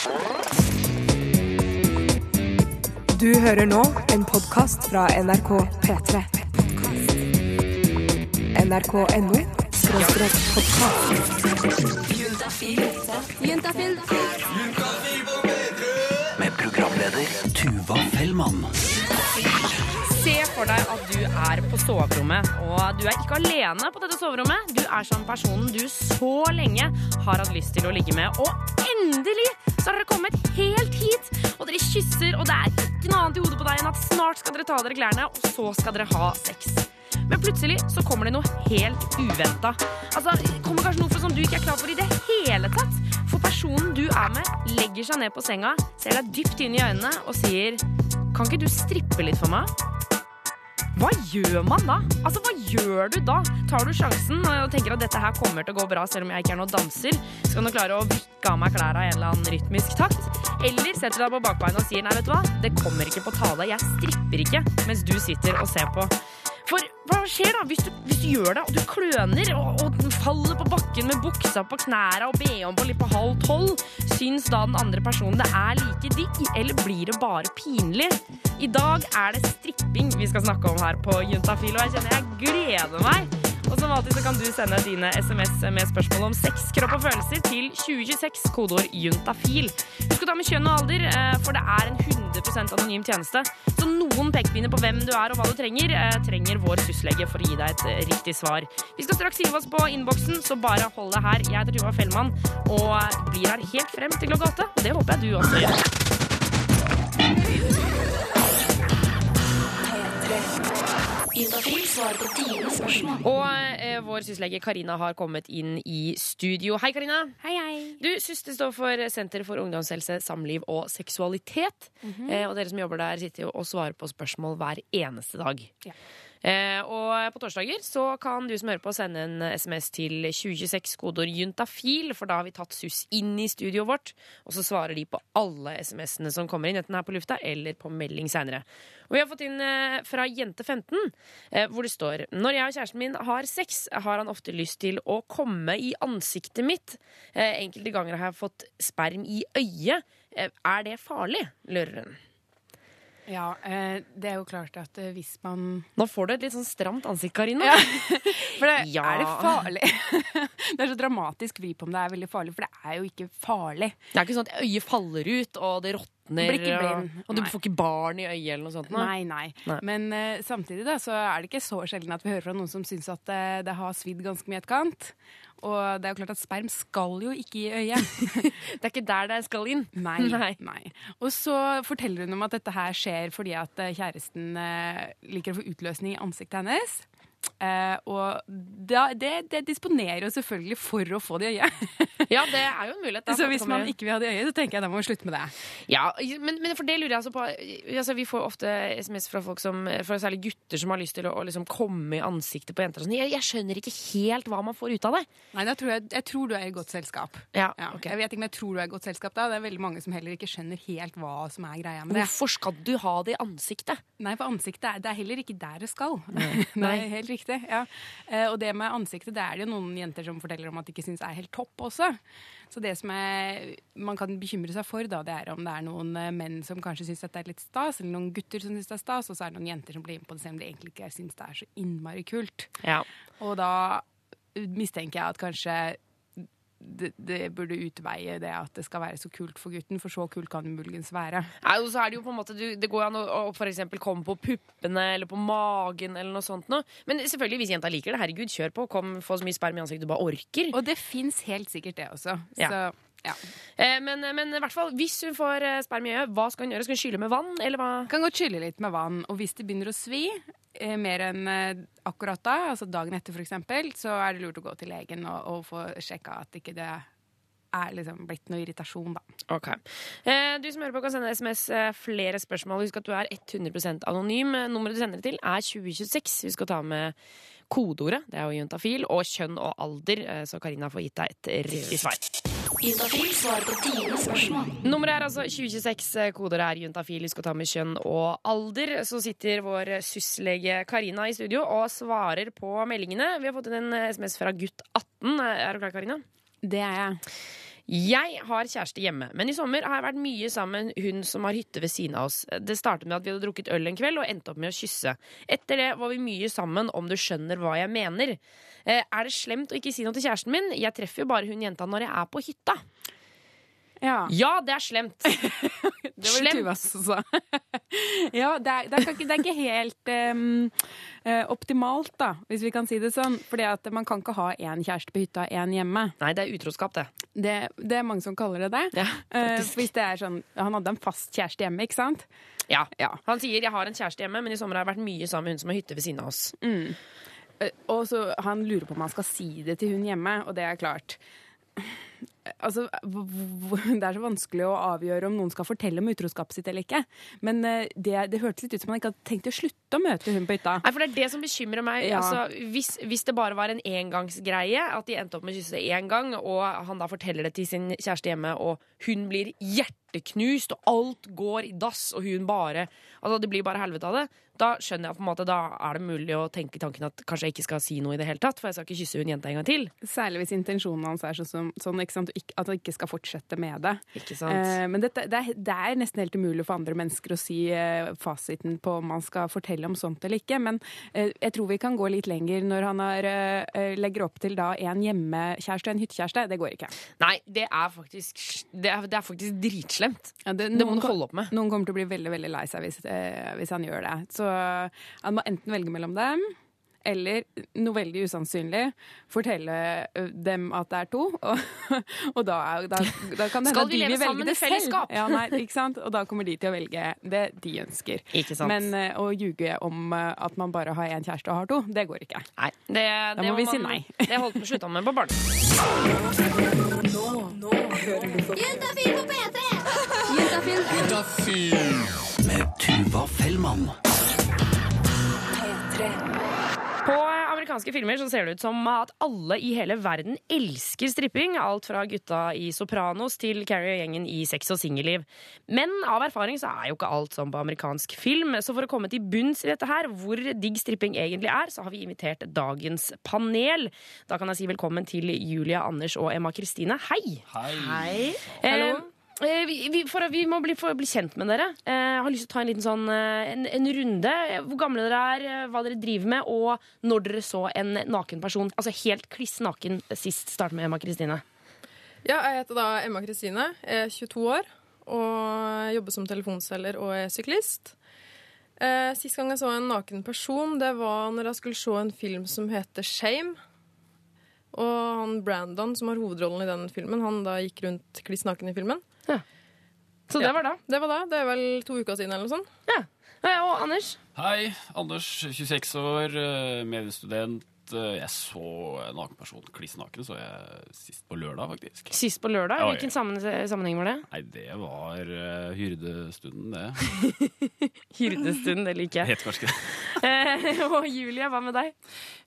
Du hører nå en podkast fra NRK P3. NRK.no skråstrek podkast. Med programleder Tuva Fellmann. Se for deg at du er på soverommet, og du er ikke alene på dette soverommet. Du er sånn personen du så lenge har hatt lyst til å ligge med, og endelig så har dere kommet helt hit! Og dere kysser, og det er ikke noe annet i hodet på deg enn at snart skal dere ta av dere klærne, og så skal dere ha sex. Men plutselig så kommer det noe helt uventa. Altså, det kommer kanskje noe som du ikke er klar for i det hele tatt. For personen du er med, legger seg ned på senga, ser deg dypt inn i øynene og sier Kan ikke du strippe litt for meg? Hva gjør man da? Altså, hva gjør du da? Tar du sjansen og tenker at dette her kommer til å gå bra selv om jeg ikke er noen danser? Skal du klare å vikke av meg klærne i en eller annen rytmisk takt? Eller setter du deg på bakbeina og sier nei, vet du hva, det kommer ikke på tale, jeg stripper ikke mens du sitter og ser på. For hva skjer da hvis du, hvis du gjør det, og du kløner og, og faller på bakken med buksa på knæra og BH-en på litt på halv tolv? Syns da den andre personen det er like digg, eller blir det bare pinlig? I dag er det stripping vi skal snakke om her på Juntafil, og jeg kjenner jeg gleder meg. Og som alltid så kan du sende dine SMS med spørsmål om sex, kropp og følelser til 2026, kodeord juntafil. Husk å ta med kjønn og alder, eh, for det er en 100% anonym tjeneste. Så noen pekepinner på hvem du er og hva du trenger, eh, trenger vår syslege for å gi deg et eh, riktig svar. Vi skal straks hive oss på innboksen, så bare hold deg her. Jeg heter Tuva Fellmann og blir her helt frem til klokka åtte. Og det håper jeg du også gjør. Og eh, vår syslege Karina har kommet inn i studio. Hei, Karina. Hei, hei. Du, Syste står for Senter for ungdomshelse, samliv og seksualitet. eh, og dere som jobber der, sitter jo og svarer på spørsmål hver eneste dag. Ja. Eh, og på torsdager så kan du som hører på, sende en SMS til 2026 kodeord juntafil, for da har vi tatt SUS inn i studioet vårt, og så svarer de på alle SMS-ene som kommer inn, enten her på lufta eller på melding seinere. Og vi har fått inn eh, fra Jente15, eh, hvor det står Når jeg og kjæresten min har sex, har han ofte lyst til å komme i ansiktet mitt. Enkelte ganger har jeg fått sperm i øyet. Er det farlig? lurer hun. Ja, eh, det er jo klart at eh, hvis man Nå får du et litt sånn stramt ansikt, Karina. Ja. For det, Ja. er det farlig? det er så dramatisk vri på om det er veldig farlig, for det er jo ikke farlig. Det er ikke sånn at øyet faller ut, og det råtner, Blir ikke blind. og, og du får ikke barn i øyet eller noe sånt. Nei, nei. Nei. Men uh, samtidig da, så er det ikke så sjelden at vi hører fra noen som syns at uh, det har svidd ganske mye et kant. Og det er jo klart at sperm skal jo ikke i øyet. Det er ikke der det skal inn. Nei, Nei. nei. Og så forteller hun om at dette her skjer fordi at eh, kjæresten eh, liker å få utløsning i ansiktet hennes. Eh, og da, det, det disponerer jo selvfølgelig for å få det i øyet. Ja, det er jo en mulighet. Da, så hvis man ikke vil ha det i øyet, så tenker jeg da må vi slutte med det. Ja, men, men for det lurer jeg altså på altså, Vi får ofte SMS fra folk som fra særlig gutter som har lyst til å, å liksom komme i ansiktet på jenter. og Sånn. Jeg, jeg skjønner ikke helt hva man får ut av det. Nei, tror jeg, jeg tror du er i godt selskap. Ja, Ja, Okay. Jeg vet ikke om jeg tror du er i godt selskap da. Det er veldig mange som heller ikke skjønner helt hva som er greia med det. Hvorfor skal du ha det i ansiktet? Nei, for ansiktet er, det er heller ikke der det skal. Nei. Nei, helt riktig. Ja. Eh, og det med ansiktet, det er det jo noen jenter som forteller om at de ikke syns er helt topp også. Så det som er, man kan bekymre seg for, da, det er om det er noen eh, menn som kanskje syns dette er litt stas, eller noen gutter som syns det er stas, og så er det noen jenter som blir med på det selv om de egentlig ikke syns det er så innmari kult. Ja. Og da mistenker jeg at kanskje det, det burde utveie det at det skal være så kult for gutten, for så kult kan det muligens være. Nei, og så er Det jo på en måte du, Det går an å, å eksempel komme på puppene eller på magen. eller noe sånt noe. Men selvfølgelig, hvis jenta liker det, herregud, kjør på. Kom, Få så mye sperm i ansiktet du bare orker. Og det fins helt sikkert det også. Så ja. Eh, men, men i hvert fall, hvis hun får eh, i øyet, hva skal hun gjøre? Skal hun skylle med vann? eller hva? Kan godt skylle litt med vann, og hvis det begynner å svi eh, mer enn eh, akkurat da, altså dagen etter f.eks., så er det lurt å gå til legen og, og få sjekka at ikke det er liksom blitt noe irritasjon, da. Ok. Eh, du som hører på kan sende SMS eh, flere spørsmål. Husk at du er 100% anonym. Eh, Nummeret du sender det til, er 2026. Vi skal ta med kodeordet, det er jo juntafil, og kjønn og alder, eh, så Karina får gitt deg et riktig svar. Nummeret er altså 2026. Koder er juntafil. Vi skal ta med kjønn og alder. Så sitter vår syslege Karina i studio og svarer på meldingene. Vi har fått inn en SMS fra gutt 18. Er du klar, Karina? Det er jeg. Jeg har kjæreste hjemme, men i sommer har jeg vært mye sammen med hun som har hytte ved siden av oss. Det startet med at vi hadde drukket øl en kveld og endte opp med å kysse. Etter det var vi mye sammen, om du skjønner hva jeg mener. Eh, er det slemt å ikke si noe til kjæresten min? Jeg treffer jo bare hun jenta når jeg er på hytta. Ja. Ja, det er slemt. Det var Slemt. Som sa. ja, det er, det, er ikke, det er ikke helt eh, optimalt, da, hvis vi kan si det sånn. Fordi at man kan ikke ha én kjæreste på hytta, én hjemme. Nei, det er utroskap, det. Det, det er mange som kaller det det. Ja, uh, hvis det er sånn, Han hadde en fast kjæreste hjemme, ikke sant? Ja. Ja. Han sier jeg har en kjæreste hjemme, men i sommer har jeg vært mye sammen med hun som har hytte ved siden av oss. Eh, Og så Han lurer på om han skal si det til hun hjemme, og det er klart. Altså, Det er så vanskelig å avgjøre om noen skal fortelle om utroskapet sitt eller ikke. Men eh, det, det hørtes litt ut som han ikke hadde tenkt å slutte å møte hun på hytta. Nei, for Det er det som bekymrer meg. Ja. Altså, hvis, hvis det bare var en engangsgreie, at de endte opp med å kysse én gang, og han da forteller det til sin kjæreste hjemme, og hun blir hjerteknust, og alt går i dass, og hun bare Altså, det blir bare helvete av det. Da skjønner jeg på en måte, da er det mulig å tenke tanken at kanskje jeg ikke skal si noe i det hele tatt, for jeg skal ikke kysse hun jenta en gang til. Særlig hvis intensjonen hans er sånn, sånn? At han ikke skal fortsette med det. Ikke sant? Eh, men dette, det, er, det er nesten helt umulig for andre mennesker å si eh, fasiten på om man skal fortelle om sånt eller ikke. Men eh, jeg tror vi kan gå litt lenger når han har, eh, legger opp til da en hjemmekjæreste og en hyttekjæreste. Det går ikke. Nei, det er faktisk Det er, det er faktisk dritslemt. Ja, det, Det må du holde opp med. Noen kommer til å bli veldig veldig lei seg hvis, eh, hvis han gjør det. Så han må enten velge mellom dem, eller noe veldig usannsynlig, fortelle dem at det er to. Og, og da, er- da, da kan det hende at de vil velge det selv. Ja, nei, ikke sant? Og da kommer de til å velge det de ønsker. Ikke sant? Men å ljuge om at man bare har én kjæreste og har to, det går ikke. Nei, det, Da det må vi si nei. Det holdt slutta man med på barneskolen. Juntafil på P3! Juntafil. Med Tuva Fellmann. På amerikanske filmer så ser det ut som at alle i hele verden elsker stripping. Alt fra gutta i Sopranos til Carrie og gjengen i Sex og singelliv. Men av erfaring så er jo ikke alt som på amerikansk film. Så for å komme til bunns i dette her, hvor digg stripping egentlig er, så har vi invitert dagens panel. Da kan jeg si velkommen til Julia, Anders og Emma Kristine. Hei! Hei. Hei. eh, vi, vi, for, vi må bli, for bli kjent med dere. Eh, jeg har lyst til å ta en liten sånn eh, en, en runde. Hvor gamle dere er, eh, hva dere driver med, og når dere så en naken person. Altså helt kliss naken sist. Start med Emma Kristine. Ja, jeg heter da Emma Kristine, er 22 år og jobber som telefonselger og er syklist. Eh, sist gang jeg så en naken person, det var når jeg skulle se en film som heter Shame. Og han Brandon, som har hovedrollen i den filmen, han da gikk rundt kliss naken i filmen. Så det Ja. var da. Det var da. Det er vel to uker siden eller noe sånt. Ja. Eh, Og Anders? Hei, Anders, 26 år, eh, mediestudent. Eh, Jeg så en person kliss naken, så jeg sist på lørdag, faktisk. Sist på lørdag. Ja, ja. Hvilken sammenheng var det? Nei, det var uh, hyrdestunden, det. hyrdestunden, det liker jeg. Heter kanskje det. Eh, og Julie, hva med deg?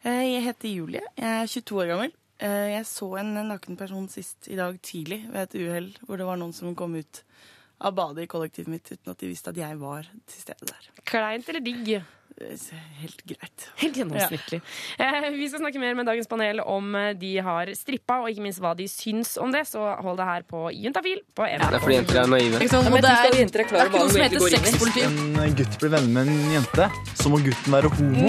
Eh, Jeg heter Julie. Jeg er 22 år gammel. Eh, Jeg så en naken person sist i dag tidlig ved et uhell hvor det var noen som kom ut av badet i kollektivet mitt uten at de visste at jeg var til stede der. Kleint eller digg? Eh, Helt greit. Helt gjennomsnittlig. Eh, vi skal snakke mer med dagens panel om eh, de har strippa, og ikke minst hva de syns om det. Så hold det her på Juntafil på NRK. Det er fordi jenter er naive. det er, det er ikke noe som heter sexpoliti. en gutt blir venner med en jente, så må gutten være homo.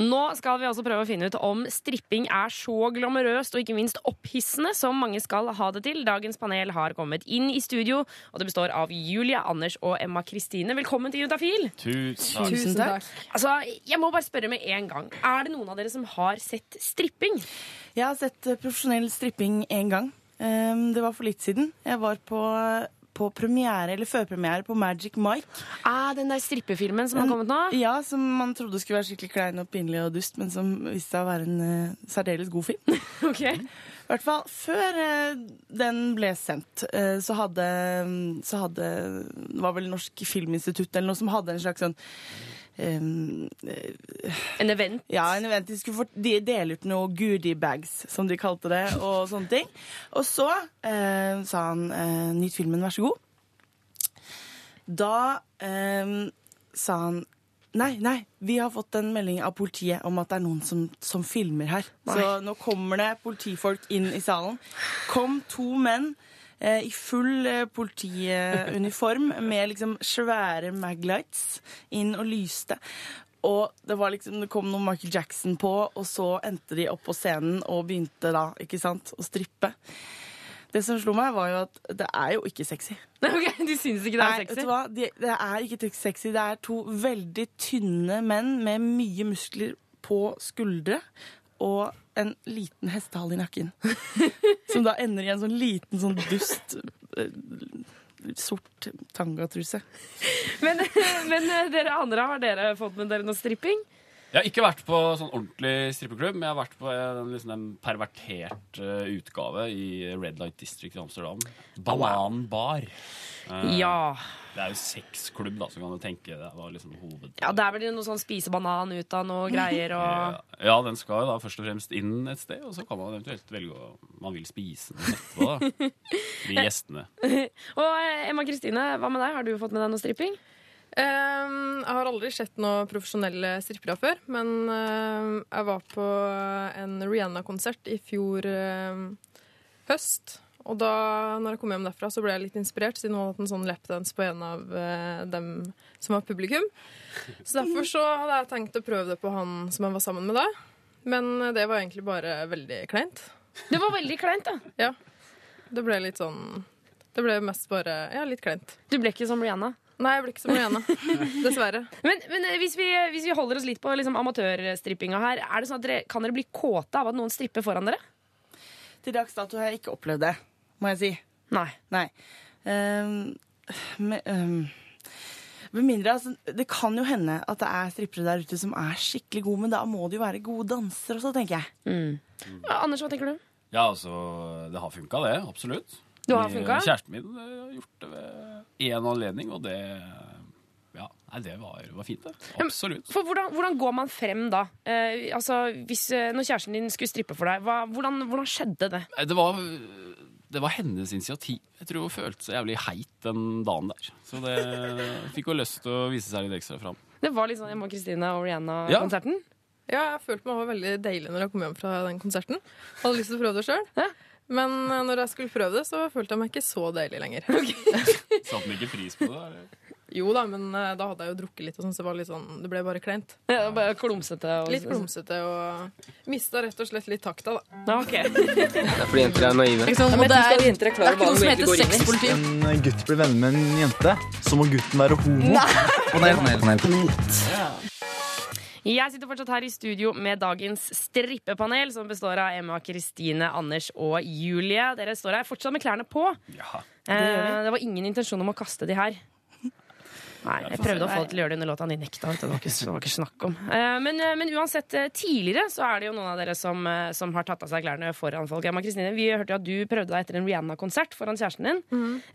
Nå skal vi også prøve å finne ut om stripping er så glamorøst og ikke minst opphissende som mange skal ha det til. Dagens panel har kommet inn i studio, og det består av Julia, Anders og Emma Kristine. Velkommen til Juntafil. Tusen takk. Tusen takk. Altså, jeg må bare spørre med en gang. Er det noen av dere som har sett stripping? Jeg har sett eh, profesjonell stripping én gang. Eh, Det var for litt siden. Jeg var på, på premiere, eller førpremiere på Magic Mike. Ah, den der strippefilmen som har kommet nå? Ja, Som man trodde skulle være skikkelig klein og pinlig og dust, men som viste seg å være en uh, særdeles god film. Ok. I hvert fall før uh, den ble sendt, uh, så hadde, så hadde Det var vel Norsk Filminstitutt eller noe som hadde en slags sånn eh, En event? ja, en event. De skulle dele ut noen goodie bags, som de kalte det, og sånne ting. Og så eh, sa han eh, 'nyt filmen, vær så god'. Da eh, sa han Nei, nei. Vi har fått en melding av politiet om at det er noen som, som filmer her. Nei. Så nå kommer det politifolk inn i salen. Kom to menn i full eh, politiuniform med liksom svære maglights inn og lyste. Og det, var liksom, det kom noe Michael Jackson på, og så endte de opp på scenen og begynte da, ikke sant, å strippe. Det som slo meg, var jo at det er jo ikke sexy. Ok, de syns ikke det er Nei, sexy? vet du hva? Det, det er ikke sexy. Det er to veldig tynne menn med mye muskler på skuldre og en liten hestehale i nakken. Som da ender i en sånn liten sånn dust eh, sort tangatruse. Men, men eh, dere andre, har dere fått med dere noe stripping? Jeg har ikke vært på sånn ordentlig strippeklubb, men jeg har vært på en, liksom en pervertert uh, utgave i Red Light District i Amsterdam. Banan Bar. Eh, Ja. Det er jo sexklubb, da, så kan du tenke det var liksom hoved... Ja, Det er vel noe sånn spise banan ut av noe greier og Ja, den skal jo da først og fremst inn et sted, og så kan man eventuelt velge å man vil spise den etterpå, da. De gjestene. Og eh, Emma Kristine, hva med deg? Har du fått med deg noe stripping? Um, jeg har aldri sett noen profesjonelle strippere før, men uh, jeg var på en Rihanna-konsert i fjor uh, høst. Og da når jeg kom hjem derfra, så ble jeg litt inspirert, siden hun hadde hatt en sånn lapdance på en av eh, dem som var publikum. Så derfor så hadde jeg tenkt å prøve det på han som jeg var sammen med da. Men eh, det var egentlig bare veldig kleint. Det var veldig kleint, da. Ja. Det ble litt sånn Det ble mest bare Ja, litt kleint. Du ble ikke som Rihanna? Nei, jeg ble ikke som Rihanna. Dessverre. Men, men eh, hvis, vi, hvis vi holder oss litt på liksom, amatørstrippinga her, er det sånn at dere, kan dere bli kåte av at noen stripper foran dere? Til dags dato har jeg ikke opplevd det, må jeg si. Nei. Nei. Um, med, um, med mindre, altså, det kan jo hende at det er strippere der ute som er skikkelig gode, men da må de jo være gode dansere også, tenker jeg. Mm. Ja, Anders, hva tenker du? Ja, altså, det har funka, det. Absolutt. Du har funket funka? Kjæresten min eh, har gjort det ved én anledning, og det Ja, nei, det var, var fint, det. Absolutt. For hvordan, hvordan går man frem da? Eh, altså, hvis, eh, når kjæresten din skulle strippe for deg, hva, hvordan, hvordan skjedde det? Det var, det var hennes initiativ. Jeg tror hun følte seg jævlig heit den dagen der. Så det fikk hun lyst til å vise seg litt ekstra fram. Det var litt sånn Emma Kristine og Rihanna-konserten? Ja, jeg følte meg var veldig deilig når jeg kom hjem fra den konserten. Hadde lyst til å prøve det sjøl. Men eh, når jeg skulle prøve det, så følte jeg meg ikke så deilig lenger. Satte den ikke pris på det? eller? Jo da, men eh, da hadde jeg jo drukket litt, og sånn, så det var litt sånn, det ble bare kleint. Ja, bare klumsete? Og... Litt klumsete og mista rett og slett litt takta, da. Ja, ok. Det er fordi jenter er naive. Ikke sant? Ja, det er- det, er ikke noe som heter egentlig går inn i. En eh, gutt blir venner med en jente, så må gutten være homo. Panel, panel, panel. Jeg sitter fortsatt her i studio med dagens strippepanel, som består av Emma, Kristine, Anders og Julie. Dere står her fortsatt med klærne på. Ja. det, gjør vi. det var ingen intensjon om å kaste de her. Nei, jeg prøvde å få det til å gjøre det under låta, de nekta. Det var ikke, det var ikke snakk om. Eh, men, eh, men uansett, eh, tidligere så er det jo noen av dere som, som har tatt av seg klærne foran folk. Emma Kristine, vi hørte jo at du prøvde deg etter en Rihanna-konsert foran kjæresten din,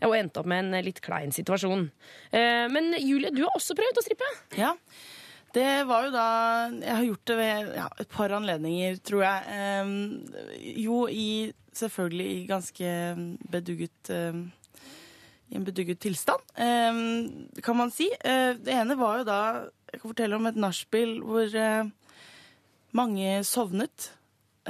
og endte opp med en litt klein situasjon. Men Julie, du har også prøvd å strippe. Ja. Det var jo da Jeg har gjort det ved ja, et par anledninger, tror jeg. Ehm, jo i Selvfølgelig i ganske bedugget ehm, I en bedugget tilstand, ehm, kan man si. Eh, det ene var jo da Jeg kan fortelle om et nachspiel hvor eh, mange sovnet.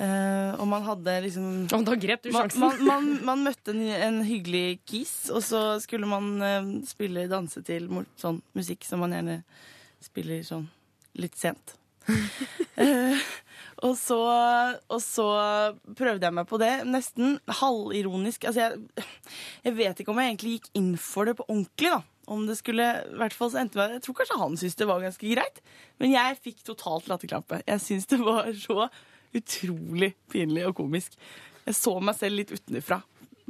Eh, og man hadde liksom Og da grep du sjansen. man, man, man møtte en, en hyggelig kis, og så skulle man eh, spille danse til mot sånn musikk som man gjerne spiller sånn litt sent. Og, så, og så prøvde jeg meg på det, nesten halvironisk. Altså jeg, jeg vet ikke om jeg egentlig gikk inn for det på ordentlig, da. Om det skulle, i hvert fall så endte meg, Jeg tror kanskje han syntes det var ganske greit, men jeg fikk totalt latterkrampe. Jeg syns det var så utrolig pinlig og komisk. Jeg så meg selv litt utenfra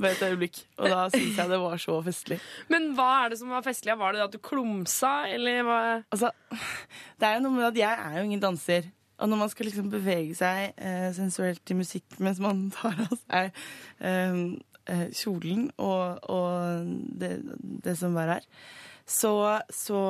ved et øyeblikk, og da syns jeg det var så festlig. Men hva er det som var festlig? Var det at du klumsa, eller hva? Altså, det er jo noe med at jeg er jo ingen danser. Og når man skal liksom bevege seg eh, sensuelt til musikk mens man tar av seg eh, eh, kjolen og, og det, det som bare er, så, så,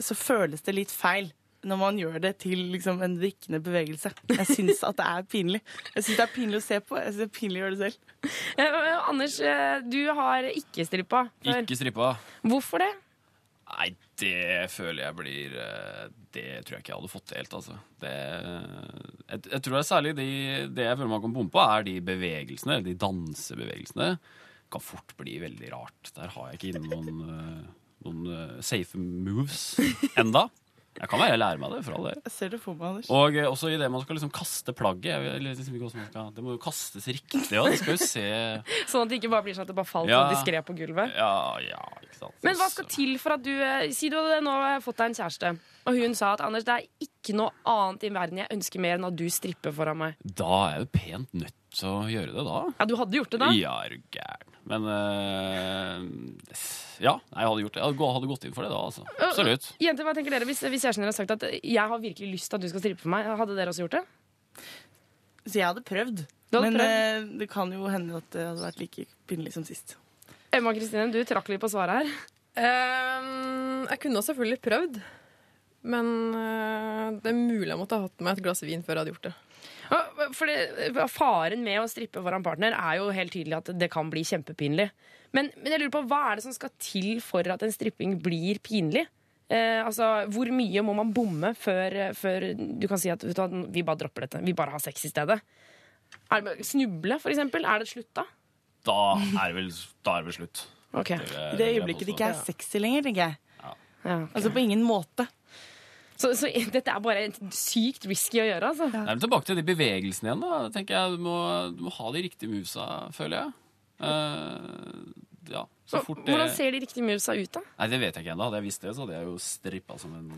så føles det litt feil når man gjør det til liksom, en vrikkende bevegelse. Jeg syns at det er pinlig. Jeg syns det er pinlig å se på. Jeg synes det er pinlig å gjøre det selv. Eh, Anders, eh, du har ikke strippa. Ikke strippa. Hvorfor det? Nei, Det føler jeg blir eh, Det tror jeg ikke jeg hadde fått til helt, altså. Det, jeg, jeg tror det er særlig de, det jeg føler man kan på, er de bevegelsene, de dansebevegelsene. Kan fort bli veldig rart. Der har jeg ikke inne noen, eh, noen eh, safe moves enda. Jeg kan være jeg lærer meg det, for all del. Jeg ser det for meg, Anders. Og eh, også i det man skal liksom kaste plagget. Jeg vet liksom ikke hvordan man skal, det må jo kastes riktig Og Det skal jo se Sånn at det ikke bare blir sånn at det bare falt Ja. diskré på gulvet. Ja, ja, ikke sant. Men hva skal til for at du eh, Si du hadde nå fått deg en kjæreste, og hun sa at Anders, det er ikke noe annet i verden jeg ønsker mer enn at du stripper foran meg. Da er jeg jo pent nødt til å gjøre det, da. Ja, du hadde gjort det da? Ja, er du gæren. Men uh, Ja, jeg hadde gjort det. Jeg hadde, gått inn for det da, altså. Absolutt. Jenter, hva tenker dere hvis, hvis kjæresten deres har sagt at jeg har virkelig lyst til at du skal strippe for meg? Hadde dere også gjort det? Så jeg hadde prøvd. Hadde men prøvd? Uh, det kan jo hende at det hadde vært like pinlig som sist. Emma Kristine, du trakk litt på svaret her. Ehm, jeg kunne selvfølgelig prøvd. Men eh, det er mulig jeg måtte ha hatt med et glass vin før jeg hadde gjort det. Ja, For det, Faren med å strippe foran partner er jo helt tydelig at det kan bli kjempepinlig. Men, men jeg lurer på, hva er det som skal til for at en stripping blir pinlig? Eh, altså, Hvor mye må man bomme før, før du kan si at vet du, vi bare dropper dette? Vi bare har sex i stedet? Er det, snuble, for eksempel? Er det slutt da? Da er det vel, da er det vel slutt. Ok. Det I det øyeblikket det ikke er sexy lenger, tenker jeg. Ja, ok. Altså på ingen måte. Så, så dette er bare sykt risky å gjøre, altså? Nei, men tilbake til de bevegelsene igjen. da tenker jeg Du må, du må ha de riktige movesa, føler jeg. Uh, ja, så fort det Hvordan ser de riktige movesa ut, da? Nei, Det vet jeg ikke ennå. Hadde jeg visst det, så hadde jeg jo strippa som en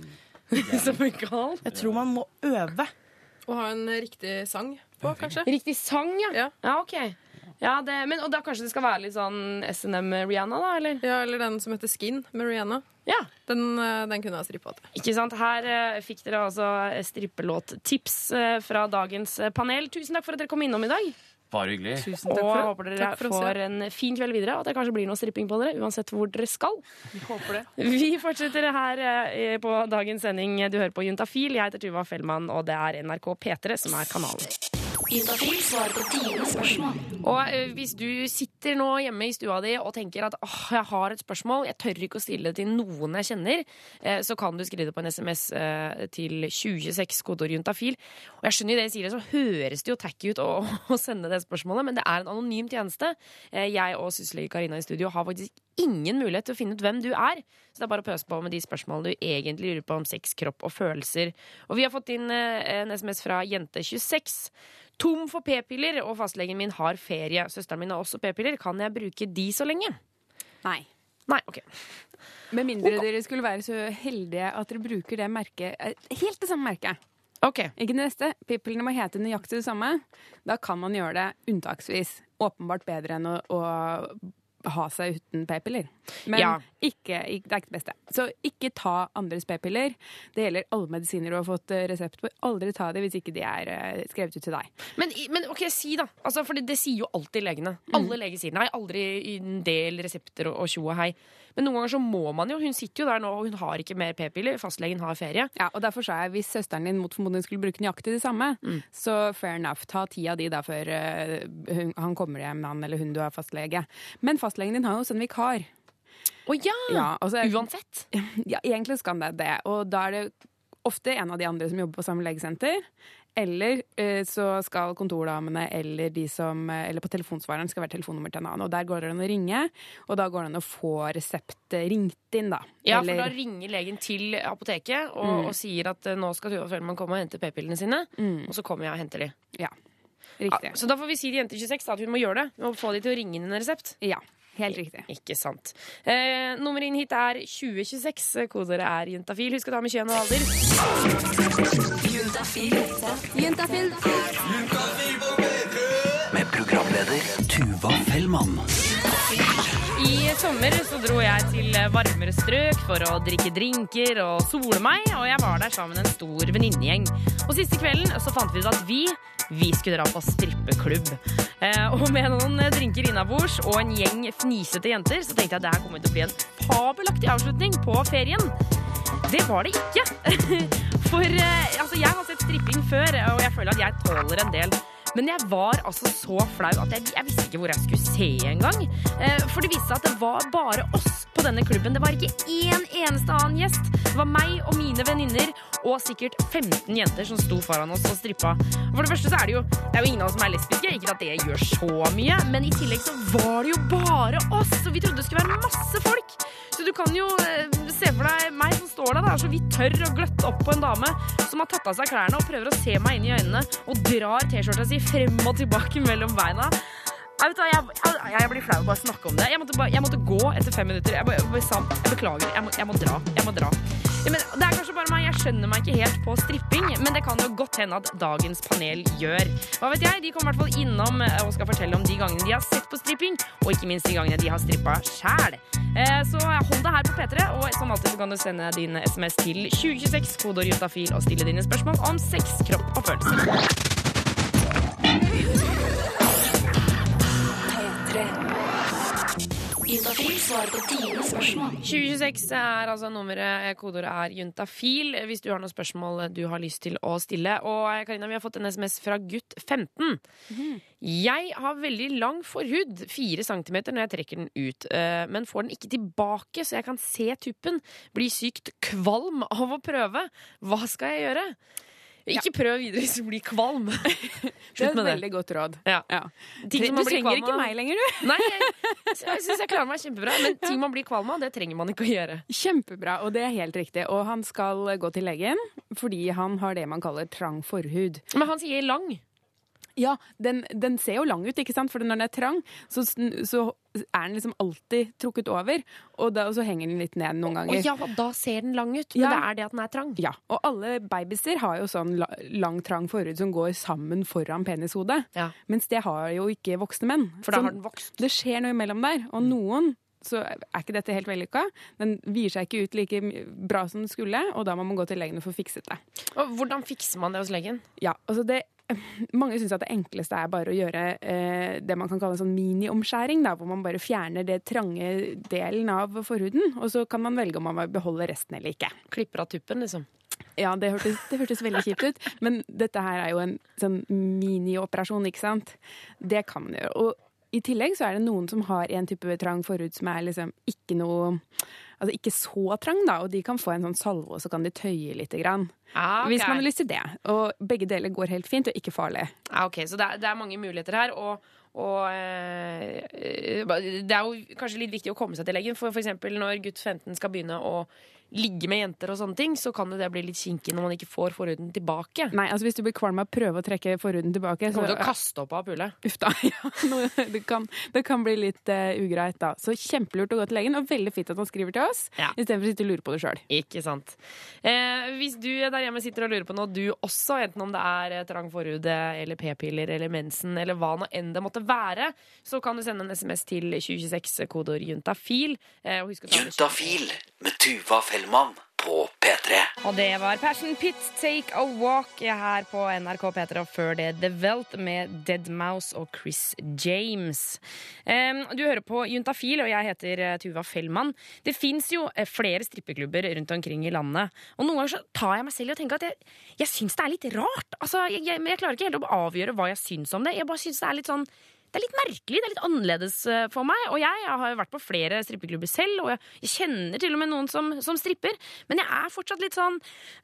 Som en gal? Jeg tror man må øve. Og ha en riktig sang på, kanskje. Riktig sang, ja. Ja. Ja, ok. Ja, det, men, og da kanskje det skal være litt sånn SNM-Rihanna, da? eller? Ja, Eller den som heter Skin med Rihanna. Ja, Den, eh, den kunne jeg strippa til. ikke sant? Her eh, fikk dere altså strippelåttips eh, fra dagens eh, panel. Tusen takk for at dere kom innom i dag. Bare hyggelig. Tusen Og takk for jeg håper dere for får en fin kveld videre, og at det kanskje blir noe stripping på dere, uansett hvor dere skal. Håper det. Vi fortsetter her eh, på dagens sending. Du hører på Juntafil. Jeg heter Tuva Fellmann, og det er NRK P3 som er kanalen. Og eh, hvis du sitter nå hjemme i stua di og tenker at åh, jeg har et spørsmål, jeg tør ikke å stille det til noen jeg kjenner, eh, så kan du skrive det på en SMS eh, til 2026, kodeord juntafil. Og jeg skjønner det jeg sier, det, så høres det jo tacky ut å, å sende det spørsmålet, men det er en anonym tjeneste. Jeg og syslege Karina i studio har faktisk ingen mulighet til å finne ut hvem du er. Så det er bare å pøse på med de spørsmålene du egentlig lurer på om sex, kropp og følelser. Og vi har fått inn eh, en SMS fra jente26. Tom for p-piller, og fastlegen min har ferie. Søsteren min har også p-piller. Kan jeg bruke de så lenge? Nei. Nei, ok. Med mindre dere skulle være så heldige at dere bruker det merket eh, Helt det samme merket. Ok. Ikke det neste. P-pillene må hete nøyaktig det samme. Da kan man gjøre det unntaksvis. Åpenbart bedre enn å, å ha seg uten p-piller. Men Ja. ikke, det er ikke det beste. Så ikke ta andres p-piller. Det gjelder alle medisiner du har fått eh, resept på. Aldri ta det hvis ikke de er eh, skrevet ut til deg. Men, men ok, si da. Altså, for det, det sier jo alltid legene. Alle leger sier nei, aldri en del resepter og tjo og hei. Men noen ganger så må man jo. Hun sitter jo der nå, og hun har ikke mer p-piller. Fastlegen har ferie. Ja, og derfor sa jeg hvis søsteren din mot formodning skulle bruke nøyaktig det samme, så fair enough. Ta ti av de da før eh, hun, han kommer hjem, han eller hun du har fastlege. Men fastlegen din har jo også en vikar. Å ja! Ja, altså, Uansett. Ja, egentlig skal det det. Og da er det ofte en av de andre som jobber på samme legesenter. Eller eh, så skal kontordamene eller de som eh, Eller på telefonsvareren skal være telefonnummer til en annen. Og der går det an å ringe, og da går det an å få resept ringt inn, da. Ja, for da ringer legen til apoteket og, og sier at eh, nå skal Tuva Fellmann komme og hente p-pillene sine. Og så kommer jeg og henter de. Ja, riktig. Ja, så da får vi si til Jente26 da, at hun må gjøre det. Hun må få de til å ringe inn en resept. Ja, helt riktig. Ikke sant. Eh, nummeret inn hit er 2026. Kodeordet er juntafil. Husk å ta med kjønn og alder. Juntafil. Med programleder Tuva Fellmann. I sommer så dro jeg til varmere strøk for å drikke drinker og sole meg, og jeg var der sammen med en stor venninnegjeng. Og siste kvelden så fant vi ut at vi vi skulle dra på strippeklubb. Eh, og med noen drinker innabords og en gjeng fnisete jenter, så tenkte jeg at det her kommer til å bli en fabelaktig avslutning på ferien. Det var det ikke. For eh, altså, jeg har sett stripping før, og jeg føler at jeg tåler en del. Men jeg var altså så flau at jeg, jeg visste ikke hvor jeg skulle se engang. Eh, for det viste seg at det var bare oss på denne klubben. Det var ikke én eneste annen gjest. Det var meg og mine venninner og sikkert 15 jenter som sto foran oss og strippa. For det første så er det jo Det er jo ingen av oss som er lesbiske, ikke at det gjør så mye, men i tillegg så var det jo bare oss, og vi trodde det skulle være masse folk. Så du kan jo eh, se for deg meg som står der, da, så vidt tør å gløtte opp på en dame som har tatt av seg klærne og prøver å se meg inn i øynene og drar T-skjorta si frem og tilbake mellom beina. Jeg, hva, jeg, jeg, jeg blir flau av å snakke om det. Jeg måtte, bare, måtte gå etter fem minutter. Jeg, bare, sa, jeg beklager. Må, jeg må dra. Jeg må dra. Men det er kanskje bare meg. Jeg skjønner meg ikke helt på stripping, men det kan jo godt hende at dagens panel gjør. Hva vet jeg? De kommer i hvert fall innom eh, og skal fortelle om de gangene de har sett på stripping, og ikke minst de gangene de har strippa sjæl. Eh, Så hold deg her på P3, og som alltid så kan du sende din SMS til 2026, kodeord juntafil, og stille dine spørsmål om sex, kropp og følelser. Juntafil svarer på dine spørsmål. 2026 er altså nummeret. Kodeordet er juntafil hvis du har noen spørsmål du har lyst til å stille. Og Karina, vi har fått en SMS fra gutt 15. Jeg har veldig lang forhud, 4 cm når jeg trekker den ut, eh, men får den ikke tilbake, så jeg kan se tuppen. Blir sykt kvalm av å prøve. Hva skal jeg gjøre? Ikke prøv videre hvis du blir kvalm. Det er et veldig godt råd. Ja. Ja. Ting Du man blir trenger ikke meg lenger, du. Nei, jeg, jeg syns jeg klarer meg kjempebra, men ting man blir kvalm av, det trenger man ikke å gjøre. Kjempebra, og det er helt riktig. Og han skal gå til legen fordi han har det man kaller trang forhud. Men han sier lang. Ja, den, den ser jo lang ut, ikke sant? For når den er trang, så, så er den liksom alltid trukket over, og, da, og så henger den litt ned noen ganger. Og ja, da ser den lang ut, men Ja. det er det at den er trang. Ja, og alle babyer har jo sånn lang, trang forhud som går sammen foran penishodet. Ja. Mens det har jo ikke voksne menn. For da Så har den vokst. Det skjer noe imellom der. Og noen så er ikke dette helt vellykka. Den vier seg ikke ut like bra som den skulle, og da må man gå til legen og få fikset det. Og hvordan fikser man det hos legen? Ja, altså det mange syns at det enkleste er bare å gjøre eh, det man kan kalle en sånn miniomskjæring, hvor man bare fjerner det trange delen av forhuden, og så kan man velge om man vil beholde resten eller ikke. Klipper av tuppen, liksom. Ja, det hørtes, det hørtes veldig kjipt ut, men dette her er jo en sånn minioperasjon, ikke sant? Det kan man gjøre. Og i tillegg så er det noen som har en type trang forhud som er liksom ikke noe Altså ikke så trang, da, og de kan få en sånn salve, og så kan de tøye lite grann. Ah, okay. Hvis man har lyst til det. Og begge deler går helt fint, og ikke farlig. Ah, ok, Så det er, det er mange muligheter her. Og, og eh, det er jo kanskje litt viktig å komme seg til legen. For f.eks. når gutt 15 skal begynne å ligge med jenter og sånne ting, så kan jo det bli litt kinkig når man ikke får forhuden tilbake. Nei, altså Hvis du blir kvalm av å prøve å trekke forhuden tilbake, Så kommer du til å kaste opp av pule. Uff da. Ja, noe, det, kan, det kan bli litt uh, ugreit, da. Så kjempelurt å gå til legen, og veldig fint at han skriver til oss, Ja. istedenfor å sitte og lure på det sjøl. Ikke sant. Eh, hvis du der hjemme sitter og lurer på noe, du også, enten om det er eh, trang forhud eh, eller p-piller eller mensen eller hva nå enn det måtte være, så kan du sende en SMS til 2026, kodeord juntafil. Eh, og husk å ta med Juntafil med Tuva Fellmann på P3. Og det var Passion Pit Take a Walk her på NRK P3, og før det The Welt med Dead Mouse og Chris James. Um, Du hører på Juntafil, og jeg heter eh, Tuva Fellmann. Det fins jo eh, flere strippeklubber rundt omkring i landet, og noen ganger så tar jeg meg selv i å tenke at jeg, jeg syns det er litt rart. Altså, jeg, jeg, jeg klarer ikke helt å avgjøre hva jeg syns om det. Jeg bare syns det er litt sånn det er litt merkelig, det er litt annerledes eh, for meg. Og jeg, jeg har jo vært på flere strippeklubber selv, og jeg, kjenner til og med noen som, som stripper. Men jeg er fortsatt litt sånn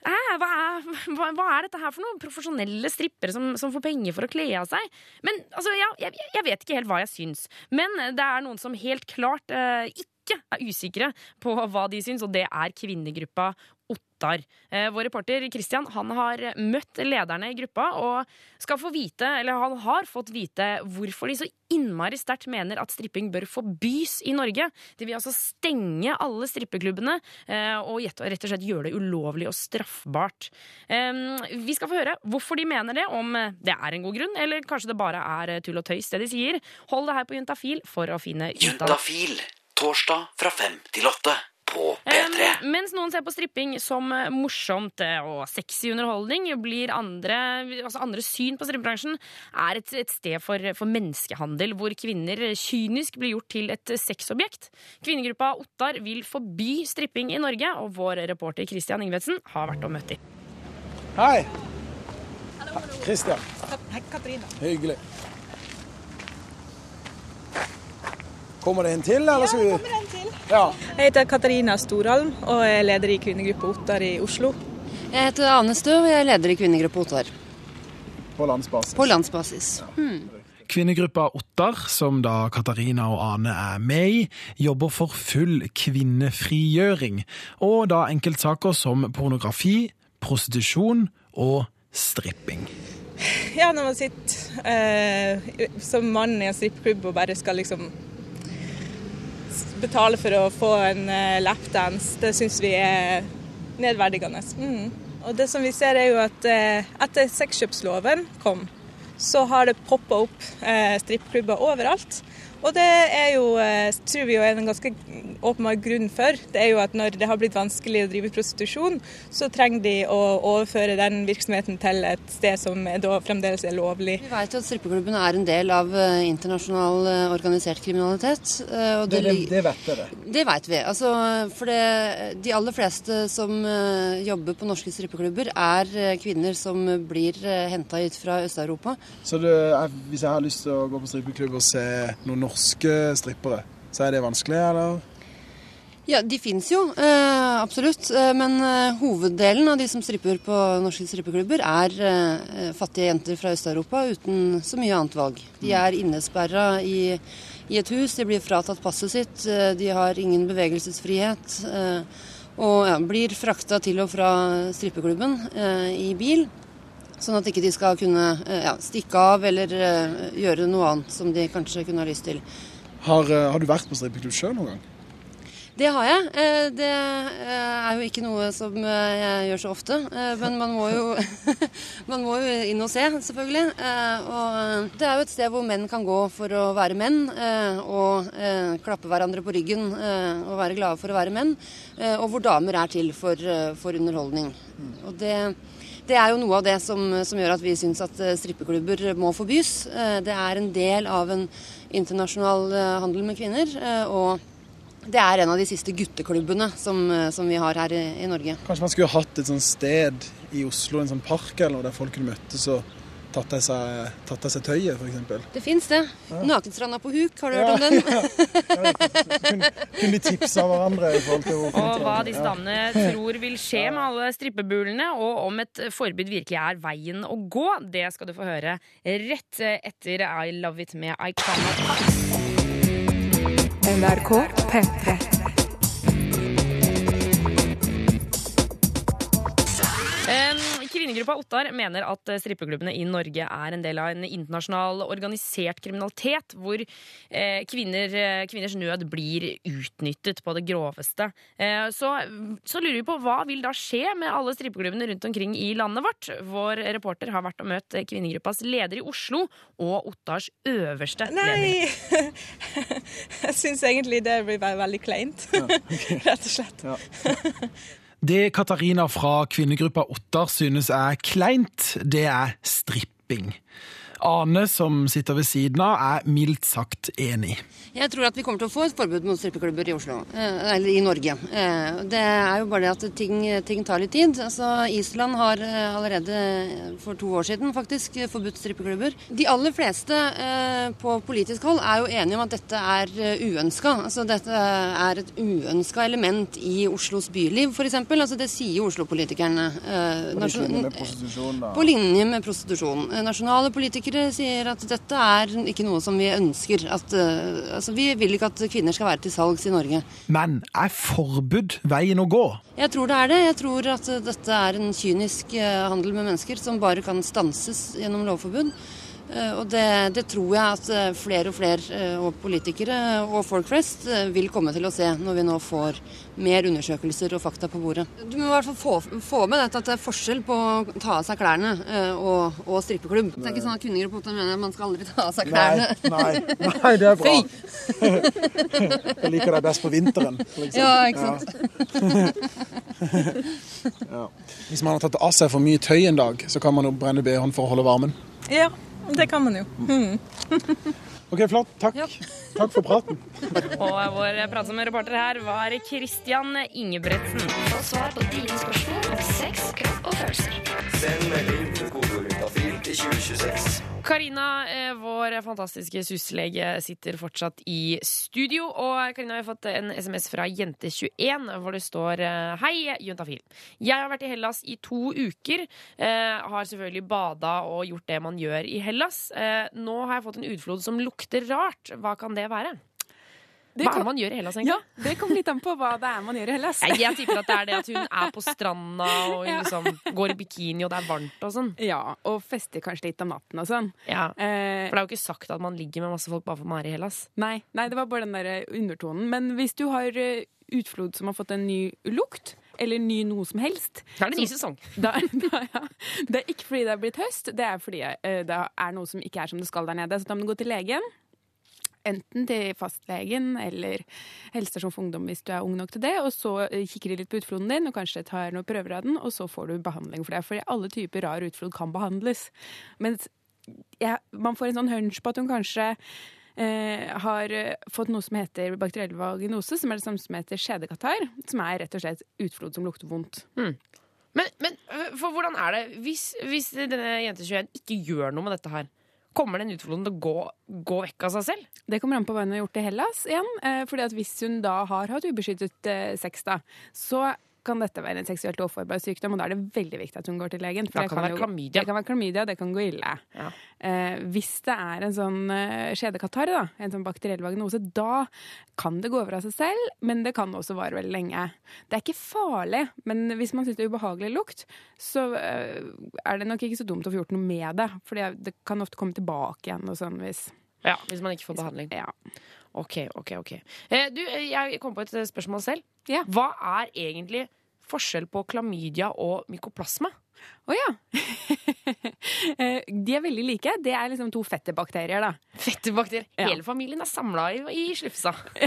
hva, er, hva, hva er dette her for noe? Profesjonelle strippere som, som får penger for å kle av seg? Men altså, ja, jeg, jeg vet ikke helt hva jeg syns. Men det er noen som helt klart uh, ikke er usikre på hva de syns, og det er kvinnegruppa Ottar. Eh, vår reporter Christian han har møtt lederne i gruppa og skal få vite, eller han har fått vite hvorfor de så innmari sterkt mener at stripping bør forbys i Norge. De vil altså stenge alle strippeklubbene eh, og rett og slett gjøre det ulovlig og straffbart. Vi skal få høre hvorfor de mener det, om det er en god grunn, eller kanskje det bare er tull og tøys det de sier. Hold det her på Juntafil for å finne ut av det. Juntafil torsdag fra fem til åtte på P3. Um, mens noen ser på stripping som morsomt eh, og sexy underholdning, blir andre, altså andre syn på strippebransjen er et, et sted for, for menneskehandel, hvor kvinner kynisk blir gjort til et sexobjekt. Kvinnegruppa Ottar vil forby stripping i Norge, og vår reporter Christian Ingvedsen har vært og møtt dem. Hei. Kristian. Hei, Katrine. Hyggelig. Kommer det en til, eller skal vi Ja, det kommer en til. Ja. Jeg heter Katarina Storholm og er leder i kvinnegruppa Ottar i Oslo. Jeg heter Ane Stø, og jeg er leder i kvinnegruppa Ottar. På landsbasis. På landsbasis. Hmm. Kvinnegruppa Ottar, som da Katarina og Ane er med i, jobber for full kvinnefrigjøring, og da enkeltsaker som pornografi, prostitusjon og stripping. Ja, når man sitter eh, som mann i en strippeklubb og bare skal liksom betale for å få en eh, lapdance, det syns vi er nedverdigende. Mm. Og det som vi ser er jo at eh, etter sexkjøpsloven kom, så har det poppa opp eh, strippklubber overalt. Og det er jo, eh, tror vi jo er en ganske åpenbar grunn for. Det er jo at når det har blitt vanskelig å drive prostitusjon, så trenger de å overføre den virksomheten til et sted som er da fremdeles er lovlig. Vi vet jo at strippeklubbene er en del av eh, internasjonal eh, organisert kriminalitet. Og Det, det, det vet dere. Det vet vi. Altså, for det, de aller fleste som jobber på norske strippeklubber, er kvinner som blir henta hit fra Øst-Europa. Så det, er- hvis jeg har lyst til å gå på strippeklubb og se noen norske strippere, så er det vanskelig, eller? Ja, de fins jo, eh, absolutt. Eh, men eh, hoveddelen av de som stripper på norske strippeklubber, er eh, fattige jenter fra Øst-Europa uten så mye annet valg. De er innesperra i, i et hus, de blir fratatt passet sitt, eh, de har ingen bevegelsesfrihet. Eh, og ja, blir frakta til og fra strippeklubben eh, i bil. Sånn at ikke de skal kunne eh, ja, stikke av eller eh, gjøre noe annet som de kanskje kunne ha lyst til. Har, eh, har du vært på strippeklubb sjøl noen gang? Det har jeg. Det er jo ikke noe som jeg gjør så ofte. Men man må jo, man må jo inn og se, selvfølgelig. Og det er jo et sted hvor menn kan gå for å være menn, og klappe hverandre på ryggen og være glade for å være menn. Og hvor damer er til for, for underholdning. Og det, det er jo noe av det som, som gjør at vi syns at eh, strippeklubber må forbys. Eh, Det er en del av en internasjonal eh, handel med kvinner. og det er en av de siste gutteklubbene som, som vi har her i, i Norge. Kanskje man skulle hatt et sånt sted i Oslo, en sånn park eller noe, der folk kunne møttes og tatt av seg, tatt av seg tøyet, f.eks. Det fins det. Nakenstranda på huk, har du hørt om den? Kunne de tipsa hverandre i forhold til hvor Og hva disse Ja. damene tror vil skje med alle strippebulene, og om et forbud virkelig er veien å gå, det skal du få høre rett etter I Love It med Icona. NRK P3. Kvinnegruppa Ottar mener at eh, strippeklubbene i Norge er en del av en internasjonal organisert kriminalitet, hvor eh, kvinner, eh, kvinners nød blir utnyttet på det groveste. Eh, så, så lurer vi på hva vil da skje med alle strippeklubbene rundt omkring i landet vårt? Vår reporter har vært og møtt kvinnegruppas leder i Oslo og Ottars øverste leder. Nei! Jeg syns egentlig det blir veldig kleint. Rett og slett. Det Katarina fra kvinnegruppa Ottar synes er kleint, det er stripping. Ane, som sitter ved siden av, er mildt sagt enig. Jeg tror at vi kommer til å få et forbud mot strippeklubber i Oslo, eh, eller i Norge. Eh, Det er jo bare det at ting, ting tar litt tid. Altså, Island har eh, allerede for to år siden faktisk forbudt strippeklubber. De aller fleste eh, på politisk hold er jo enige om at dette er uønska. Altså, dette er et uønska element i Oslos byliv, f.eks. Altså, det sier Oslo-politikerne. eh, På linje med prostitusjon, da. På linje med prostitusjon. Nasjonale politikere sier at dette er ikke noe som vi ønsker. At, eh, altså, vi vil ikke at kvinner skal være til salgs i Norge. Men er forbud veien å gå? Jeg tror det er det. Jeg tror at dette er en kynisk eh, handel med mennesker som bare kan stanses gjennom lovforbud. Eh, Og det, det tror jeg at eh, flere og flere, eh, og politikere og folk flest, vil komme til å se når vi nå får mer undersøkelser og fakta på bordet. Du må i hvert fall få, få med dette at det er forskjell på å ta av seg klærne og, og strippeklubb. Det er ikke sånn at kvinnegruppa mener at man skal aldri ta av seg klærne. Nei, nei, nei, det er bra. Fy! Jeg liker deg best på vinteren. Liksom. Ja, ikke sant. Ja. Hvis man har tatt av seg for mye tøy en dag, så kan man jo brenne BH-en for å holde varmen. Ja, det kan man jo. Mm. Ok, flott. Takk. Takk for praten. Og vår pratsomme reporter her var Christian Ingebretsen. Få svar på dine spørsmål om sex, kropp og følelser. Send melding til 2026. Karina, eh, vår fantastiske syslege, sitter fortsatt i studio. Og Karina, har fått en SMS fra Jente21 hvor det står eh, Hei, juntafil. Jeg har vært i Hellas i to uker. Eh, har selvfølgelig bada og gjort det man gjør i Hellas. Eh, nå har jeg fått en utflod som lukter rart. Hva kan det være? Hva er det man gjør i Hellas, egentlig? Ja, Det kommer litt an på hva det er man gjør i Hellas. Jeg, jeg tipper at det er det at hun er på stranda og liksom går i bikini og det er varmt og sånn. Ja, og fester kanskje litt om natten og sånn. Ja. Eh, For det er jo ikke sagt at man ligger med masse folk bare for man er i Hellas. Nei, nei, det var bare den der undertonen. Men hvis du har eh, utflod som har fått en ny lukt, eller ny noe som helst Da er det ny sesong. Da, da, ja. Det er ikke fordi det er blitt høst, det er fordi eh, det er noe som ikke er som det skal der nede. Så da må du gå til legen. Enten til fastlegen eller helsestasjon for ungdom hvis du er ung nok til det. Og så eh, kikker de litt på utfloden din og kanskje tar noen prøver av den, og så får du behandling for det. For alle typer rar utflod kan behandles. Mens ja, man får en sånn hunch på at hun kanskje eh, har eh, fått noe som heter bakteriell vaginose, som er det samme som heter skjedekatarr. Som er rett og slett utflod som lukter vondt. Men, men øh, for hvordan er det hvis, hvis denne jente 21 ikke gjør noe med dette her? Kommer den utfordringen til å gå, gå vekk av seg selv? Det kommer an på hva hun har gjort i Hellas igjen. Eh, fordi at hvis hun da har hatt ubeskyttet eh, sex, da, så kan dette være en seksuelt overforbar sykdom, og da er det veldig viktig at hun går til legen. Da kan det være jo- klamydia. Det kan være klamydia, det kan gå ille. Eh, hvis det er en sånn eh, skjedekatarr, da, en sånn bakteriell vagnose, da kan det gå over av seg selv, men det kan også vare veldig lenge. Det er ikke farlig, men hvis man syns det er ubehagelig lukt, så eh, er det nok ikke så dumt å få gjort noe med det, for det kan ofte komme tilbake igjen og sånn hvis Ja, Hvis man ikke får behandling. Ja. Ok, ok, ok. Eh, du, eh, jeg kom på et eh, spørsmål selv. Hva er egentlig forskjell på klamydia og mykoplasma? Å ja. Eh, De er veldig like. Det er liksom to fettebakterier, da. Fettebakterier? Ja. Hele familien er samla i, i slufsa.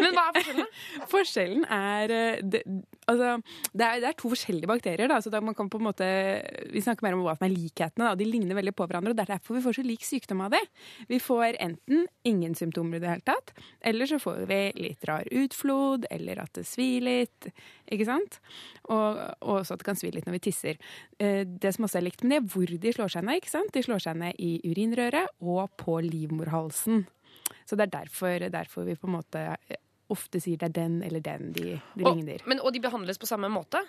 Men hva er forskjellen? Forskjellen er det, altså, det, er, det er to forskjellige bakterier. Da, så da man kan på en måte, vi snakker mer om hva som er likhetene. Da. De ligner veldig på hverandre. og Det er derfor vi får så lik sykdom av det. Vi får enten ingen symptomer i det hele tatt, eller så får vi litt rar utflod, eller at det svir litt. Ikke sant? Og, og også at det kan svi litt når vi tisser. Eh, Det som også er likt med det, er hvor de slår seg ned. ikke sant? De slår seg ned i urinrøret og på livmorhalsen. Så det er derfor, derfor vi på en måte ofte sier det er den eller den de, de Og, ligner. men, og de behandles på samme måte?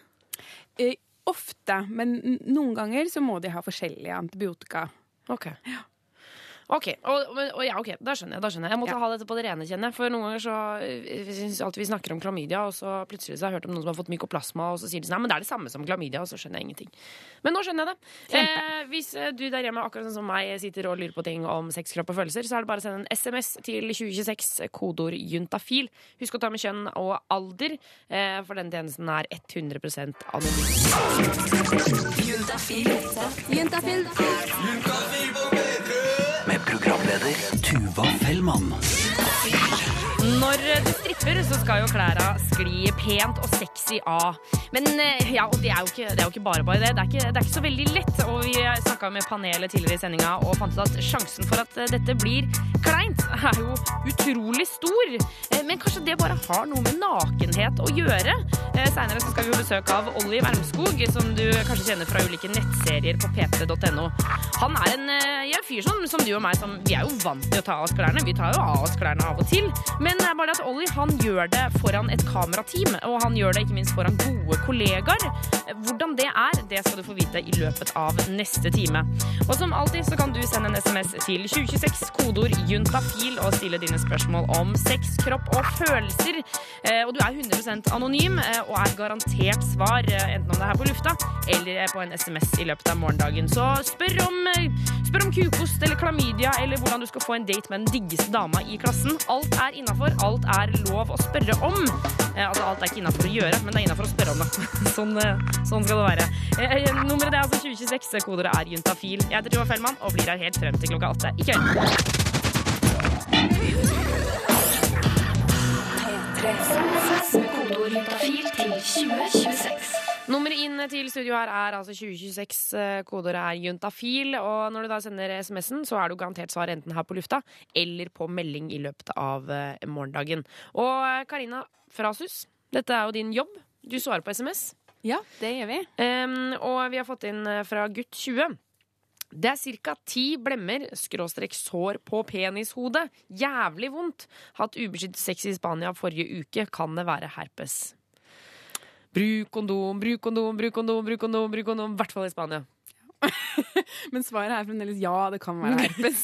Eh, ofte, men noen ganger så må de ha forskjellige antibiotika. Ok. Ok, og, og ja, ok, da skjønner jeg. da skjønner jeg Jeg måtte ha dette på det rene, kjenner jeg. For noen ganger så syns jeg alltid vi snakker om klamydia, og så plutselig så har jeg hørt om noen som har fått mykoplasma, og så sier de sånn Nei, men det er det samme som klamydia, og så skjønner jeg ingenting. Men nå skjønner jeg det. Eh, hvis eh, du der hjemme, akkurat sånn som meg, sitter og lurer på ting om sex, kropp og følelser, så er det bare å sende en SMS til 2026, kodeord juntafil. Husk å ta med kjønn og alder, eh, for den tjenesten er 100 anonym. Juntafil. Med programleder Tuva Fellmann. Når du stripper, så skal jo klærne skli pent og sexy av. Men eh, ja, og det er jo ikke, det er jo ikke bare bare det. Det er ikke, det er ikke så veldig lett. Og vi snakka med panelet tidligere i sendinga og fant ut at sjansen for at eh, dette blir kleint, er jo utrolig stor. Eh, Men kanskje det bare har noe med nakenhet å gjøre. Seinere skal vi få besøk av Olli Wermskog, som du kanskje kjenner fra ulike nettserier på pt.no. Han er en, ja, fyr som, som du og meg, som vi er jo vant til å ta av oss klærne. Vi tar jo av oss klærne av og til. Men det er bare at Olli han gjør det foran et kamerateam, og han gjør det ikke minst foran gode kollegaer. Hvordan det er, det skal du få vite i løpet av neste time. Og som alltid så kan du sende en SMS til 2026, kodeord juntafil, og stille dine spørsmål om sex, kropp og følelser. Eh, Og du er 100% anonym eh, og er garantert svar, eh, enten om det er her på lufta eller på en SMS i løpet av morgendagen. Så spør om, spør om kukost eller klamydia, eller hvordan du skal få en date med den diggeste dama i klassen. Alt er innafor. Alt er lov å spørre om. Eh, altså, alt er ikke innafor å gjøre, men det er innafor å spørre om det. sånn, eh, sånn skal det være. Eh, nummeret er altså 2026. Kodeordet er juntafil. Jeg heter Tuva Fellmann og blir her helt frem til klokka åtte i kveld. Kodeord juntafil til 2026. Nummeret inn til studio her er altså 2026. eh, Kodeordet er juntafil. Og når du da sender SMS-en, så er du garantert svar enten her på lufta eller på melding i løpet av eh, morgendagen. Og eh, Karina Frasus, dette er jo din jobb. Du svarer på SMS. Ja, det gjør vi. Um, og vi har fått inn fra gutt 20. Det er ca. ti blemmer, skråstrek sår på penishodet. Jævlig vondt. Hatt ubeskyttet sex i Spania forrige uke. Kan det være herpes? Bruk kondom, bruk kondom, bruk kondom, bruk kondom, bruk kondom. I hvert fall i Spania. Men svaret er fremdeles ja, det kan være herpes.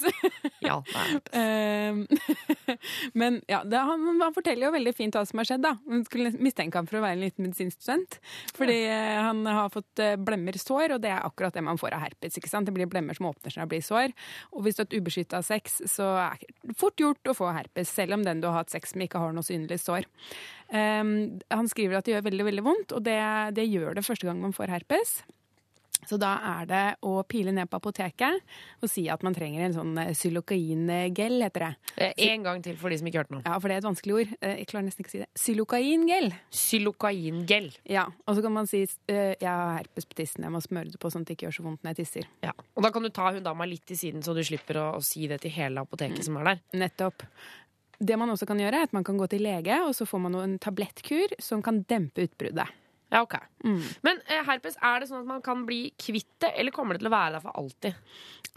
ja, det er herpes. Eh, Men ja, det, han, han forteller jo veldig fint hva som har skjedd. da. Man skulle mistenke ham for å være en liten medisinstudent. Fordi ja. han har fått eh, blemmer sår, og det er akkurat det man får av herpes. ikke sant? Det blir blemmer som åpner seg og blir sår. Og hvis du har et ubeskytta sex, så er det fort gjort å få herpes, selv om den du har hatt sex med, ikke har noe synlig sår. Um, han skriver at det gjør veldig veldig vondt, og det, det gjør det første gang man får herpes. Så da er det å pile ned på apoteket og si at man trenger en sånn eh, xylokain-gel, heter det. Eh, En gang til for de som ikke hørte noe. Ja, for det er et vanskelig ord. Eh, Jeg klarer nesten ikke å si det. Xylokain-gel. Xylokain-gel. Ja, og så kan man si eh, jeg har herpes på tissen, jeg må smøre det på sånn at det ikke gjør så vondt når jeg tisser. Ja. Og da kan du ta hun dama litt til siden, så du slipper å, å si det til hele apoteket som er der. Nettopp. Det man også kan gjøre, er at man kan gå til lege, og så får man en tablettkur som kan dempe utbruddet. Ja, ok. Men eh, herpes, er det sånn at man kan bli kvitt det, eller kommer det til å være der for alltid?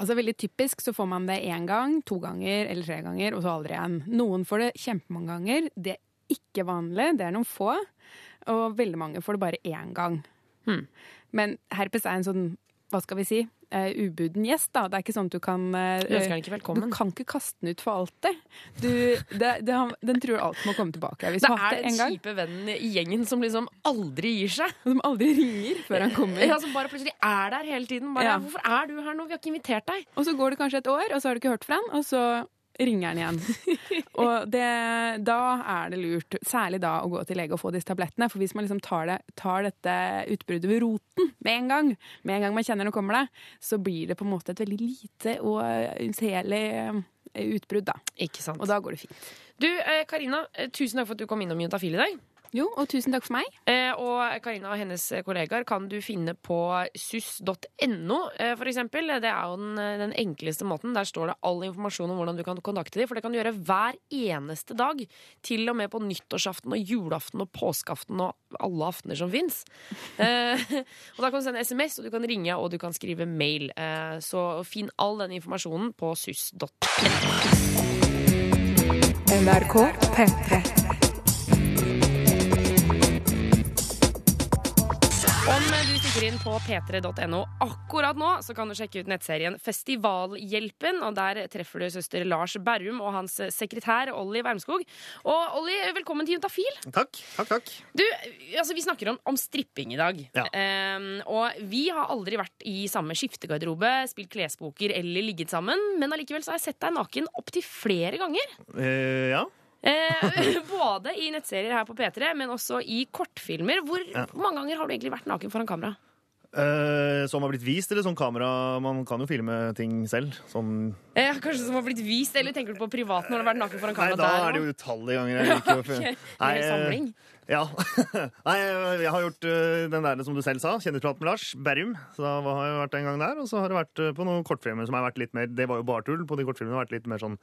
Altså Veldig typisk så får man det én gang, to ganger eller tre ganger, og så aldri igjen. Noen får det kjempemange ganger. Det er ikke vanlig, det er noen få. Og veldig mange får det bare én gang. Men herpes er en sånn, hva skal vi si, uh, ubuden gjest. da. Det er ikke sånn at du kan uh, Du ikke. Du kan ikke kaste den ut for alltid. Du, det, det, den tror alt må komme tilbake. Det er en den kjipe vennen i gjengen som liksom aldri gir seg. Som aldri ringer før han kommer. Ja, Som bare plutselig er der hele tiden. Bare, Ja. 'Hvorfor er du her nå? Vi har ikke invitert deg.' Og så går det kanskje et år, og så har du ikke hørt fra han, og så ringer den igjen. og det, da er det lurt, særlig da, å gå til lege og få disse tablettene. For hvis man liksom tar, det, tar dette utbruddet ved roten med en gang, med en gang man kjenner nå kommer det, så blir det på en måte et veldig lite og unnseelig eh, utbrudd, da. Ikke sant. Og da går det fint. Du, eh, Karina, eh, tusen takk for at du kom innom Juntafil i dag. Jo, og tusen takk for meg. Eh, og Karina og hennes kollegaer kan du finne på suss.no, eh, for eksempel. Det er jo den, den enkleste måten. Der står det all informasjon om hvordan du kan kontakte dem. For det kan du gjøre hver eneste dag. Til og med på nyttårsaften og julaften og påskeaften og alle aftener som fins. Eh, og da kan du sende SMS, og du kan ringe og du kan skrive mail. Eh, så finn all den informasjonen på suss.no. NRK P3. Om du stikker inn på p3.no akkurat nå, så kan du sjekke ut nettserien Festivalhjelpen. og Der treffer du søster Lars Berrum og hans sekretær Olli Wermskog. Og Olli, velkommen til Juntafil. Takk. takk, takk. Du, altså Vi snakker om, om stripping i dag. Ja. Um, og vi har aldri vært i samme skiftegarderobe, spilt klesboker eller ligget sammen. Men allikevel så har jeg sett deg naken opptil flere ganger. Uh, ja. Eh, både i nettserier her på P3, men også i kortfilmer. Hvor Ja. mange ganger har du egentlig vært naken foran kamera? Eh, som har blitt vist, eller sånn kamera Man kan jo filme ting selv. Sånn Eh, kanskje som har blitt vist, eller tenker du på privat når du har vært naken foran kamera? Nei, da der? er det jo utallige ganger. Jeg liker å Ok, det er Nei, samling. Ja. Nei, jeg har gjort den der som du selv sa, kjendisprat med Lars Berrum. Så da har jeg vært en gang der, og så har det vært på noen kortfilmer som har vært litt mer Det var jo bare tull. På de kortfilmene har vært litt mer sånn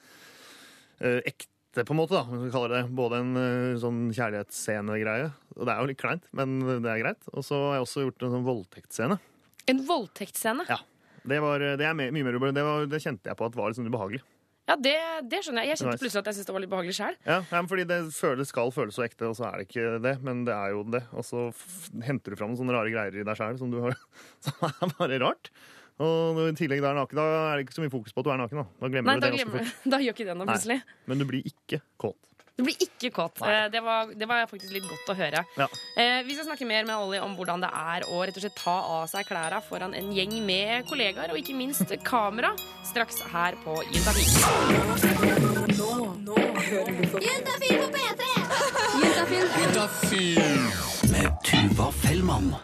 eh, ekte, på en måte, da. om vi kaller det. Både en sånn kjærlighetsscene-greie, Og det er jo litt kleint, men det er greit. Og så har jeg også gjort en sånn voldtektsscene. En voldtektsscene? Ja. Det, var, det er mye mer ubehagelig. Det, var, det kjente jeg på at var litt sånn ubehagelig. Ja, det, det skjønner jeg. Jeg kjente plutselig at jeg syntes det var litt behagelig sjøl. Ja, ja, fordi det føles, skal føles så ekte, og så er det ikke det. Men det er jo det. Og så henter du fram noen sånne rare greier i deg sjøl som, som er bare rart. Og i tillegg da er naken, da er det ikke så mye fokus på at du er naken. Da, da glemmer Nei, du da, det glemmer, da gjør ikke det noe Nei. plutselig. Men du blir ikke kåt. Du blir ikke kåt. Eh, Det var, det var faktisk litt godt å høre. Ja. Eh, vi skal snakke mer med Ollie om hvordan det er å rett og slett ta av seg klærne foran en gjeng med kollegaer, og ikke minst kamera, straks her på Juntafil. Nå, nå hører du på Juntafil på P3! Juntafil. Med Tuva Fellmann.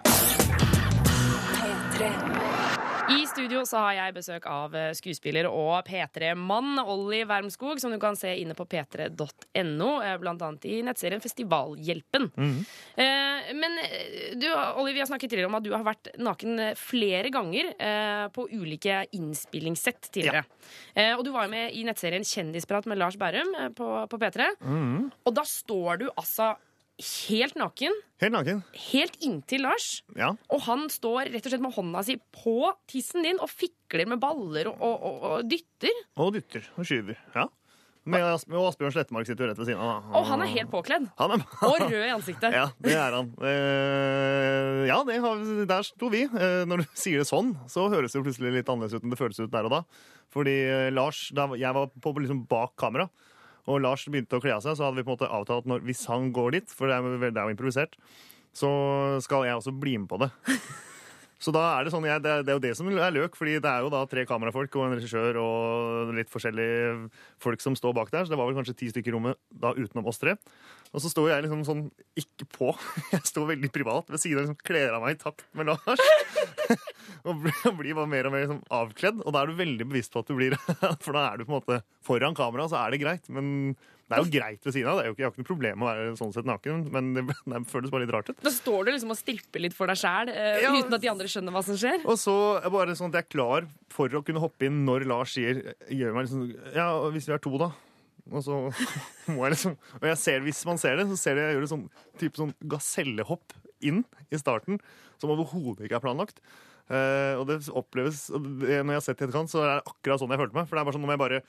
I studio så har jeg besøk av eh, skuespiller og P3-mann Olli Wermskog, som du kan se inne på p3.no, eh, blant annet i nettserien Festivalhjelpen. Eh, Men eh, du, Olli, vi har snakket tidligere om at du har vært naken flere ganger på ulike innspillingssett tidligere. Ja. Og du var jo med i nettserien Kjendisprat med Lars Berrum eh, på, på P3. Og da står du altså helt naken, Helt naken. helt inntil Lars. Ja. Og han står rett og slett med hånda si på tissen din og fikler med baller og, og, og, og dytter. Og dytter og skyver. Ja. Med, med Asbjørn Slettemark sitter jo rett ved siden av. Og han er helt påkledd. Han er, Og rød i ansiktet. Ja, det er han. Eh, ja, har, der sto vi. Eh, når du sier det sånn, så høres det plutselig litt annerledes ut enn det føles ut der og da. Fordi eh, Lars, da jeg var på liksom bak kamera, og Lars begynte å kle av seg, så hadde vi på en måte avtalt at hvis han går dit, for det er, det er jo improvisert, så skal jeg også bli med på det. Så da er det sånn, jeg, det er jo det som er løk, fordi det er jo da tre kamerafolk og en regissør og litt forskjellige folk som står bak der, så det var vel kanskje ti stykker i rommet da utenom oss tre. Og så står jeg liksom sånn ikke på. Jeg står veldig privat ved siden av liksom kler av meg i takt med Lars. og blir, bare mer og mer liksom avkledd. Og da er du veldig bevisst på at du blir For da er du på en måte foran kamera, så er det greit. Men det er jo greit ved siden av. Det er jo ikke, jeg har ikke noe problem med å være sånn sett naken, men det, det føles bare litt rart ut. Da står du liksom og stripper litt for deg sjæl, Ja. uten at de andre skjønner hva som skjer. Og så er bare sånn at jeg er klar for å kunne hoppe inn når Lars sier gjør meg liksom, Ja, hvis vi er to, da? Og så må jeg liksom Og jeg ser, hvis man ser det, så ser jeg jeg gjør et sånn, type sånn gasellehopp inn i starten som overhodet ikke er planlagt. Uh, og det oppleves og det, Når jeg har sett det i etterkant, så er det akkurat sånn jeg følte meg. For det er bare sånn, nå må jeg bare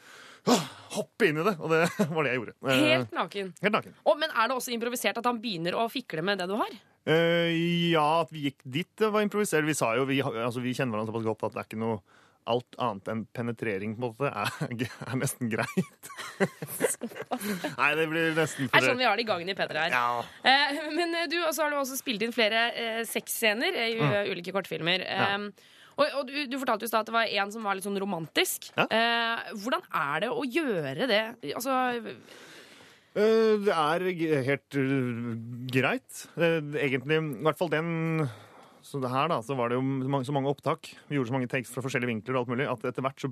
uh, hoppe inn i det. Og det var det jeg gjorde. Uh, Helt naken. Helt naken. Oh, men er det også improvisert at han begynner å fikle med det du har? Eh, ja, at vi gikk dit, det var improvisert. Vi sa jo, vi, altså, vi kjenner hverandre såpass godt at det er ikke noe Alt annet enn penetrering på en måte er, er nesten greit. Nei, det blir nesten Det er sånn vi har det i gangen i P3 her. Ja. Eh, men eh, du, og så har du også spilt inn flere eh, sexscener i Mm. eh, ulike kortfilmer. Ja. Eh, og og du, du fortalte jo at det var en som var litt sånn romantisk. Eh, hvordan er det å gjøre det? Altså, Eh, det er helt greit. Egentlig, i hvert fall den så det her da, så var det jo så mange, så mange opptak. Vi gjorde så mange takes fra forskjellige vinkler og alt mulig, at etter hvert så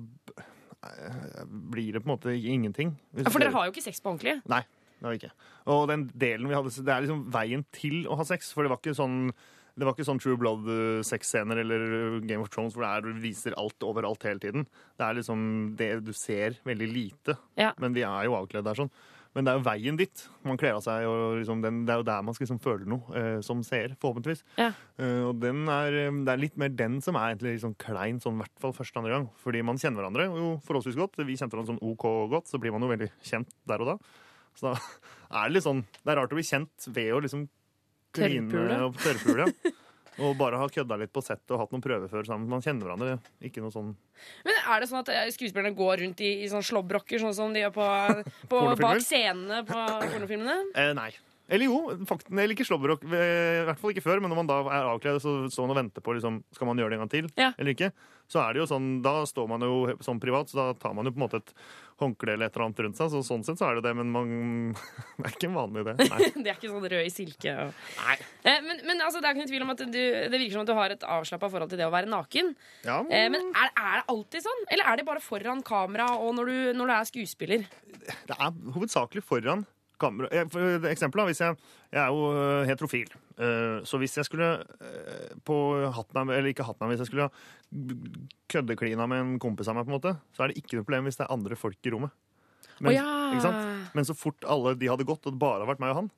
eh, blir det på en måte ingenting. Hvis for dere dere- har jo ikke sex på ordentlig. Nei, det har vi ikke. Og den delen vi hadde, det er liksom veien til å ha sex. For det var ikke sånn, det var ikke sånn True Blood-sexscener eller Game of Thrones hvor det er, du viser alt overalt hele tiden. Det er liksom det du ser veldig lite. Ja. Men vi er jo avkledd der sånn. Men det er jo veien dit. Man kler av seg, og liksom den, det er jo der man skal liksom føle noe eh, som seer, forhåpentligvis. Ja. Eh, og den er, eh, det er litt mer den som er egentlig liksom klein, sånn i hvert fall første andre gang. Fordi man kjenner hverandre jo forholdsvis godt. Vi kjente hverandre sånn OK godt, så blir man jo veldig kjent der og da. Så da er det litt sånn Det er rart å bli kjent ved å liksom kline og tørrpule. Og bare ha kødda litt på settet og hatt noen prøver før sammen. Man kjenner hverandre. Ikke noe sånn Men er det sånn at eh, skuespillerne går rundt i, i sånn slåbroker, sånn som de gjør på, på bak scenene på pornofilmene? Eh, nei. Eller jo, fakten, eller ikke slåbrok. I hvert fall ikke før, men når man da er avkledd så står man og venter på liksom, skal man gjøre det en gang til, Ja. eller ikke, så er det jo sånn, da står man jo sånn privat, så da tar man jo på en måte et håndkle eller et eller annet rundt seg, så sånn sett så er det det, men man, det er ikke en vanlig idé. Det er ikke sånn rød i silke. Og... Eh, men, men altså, det er ikke noen tvil om at du, det virker som at du har et avslappa forhold til det å være naken. Ja, Eh, men er, er det alltid sånn? Eller er det bare foran kamera og når du, når du er skuespiller? Det er hovedsakelig foran kamera. For eksempel hvis jeg, jeg er jo øh, heterofil, Eh, så hvis jeg skulle øh, på hatt meg, eller ikke hatt meg, hvis jeg skulle køddeklina med en kompis av meg, på en måte, så er det ikke noe problem hvis det er andre folk i rommet. Men, oh, ja. Men så fort alle de hadde gått, og det bare hadde vært meg og han,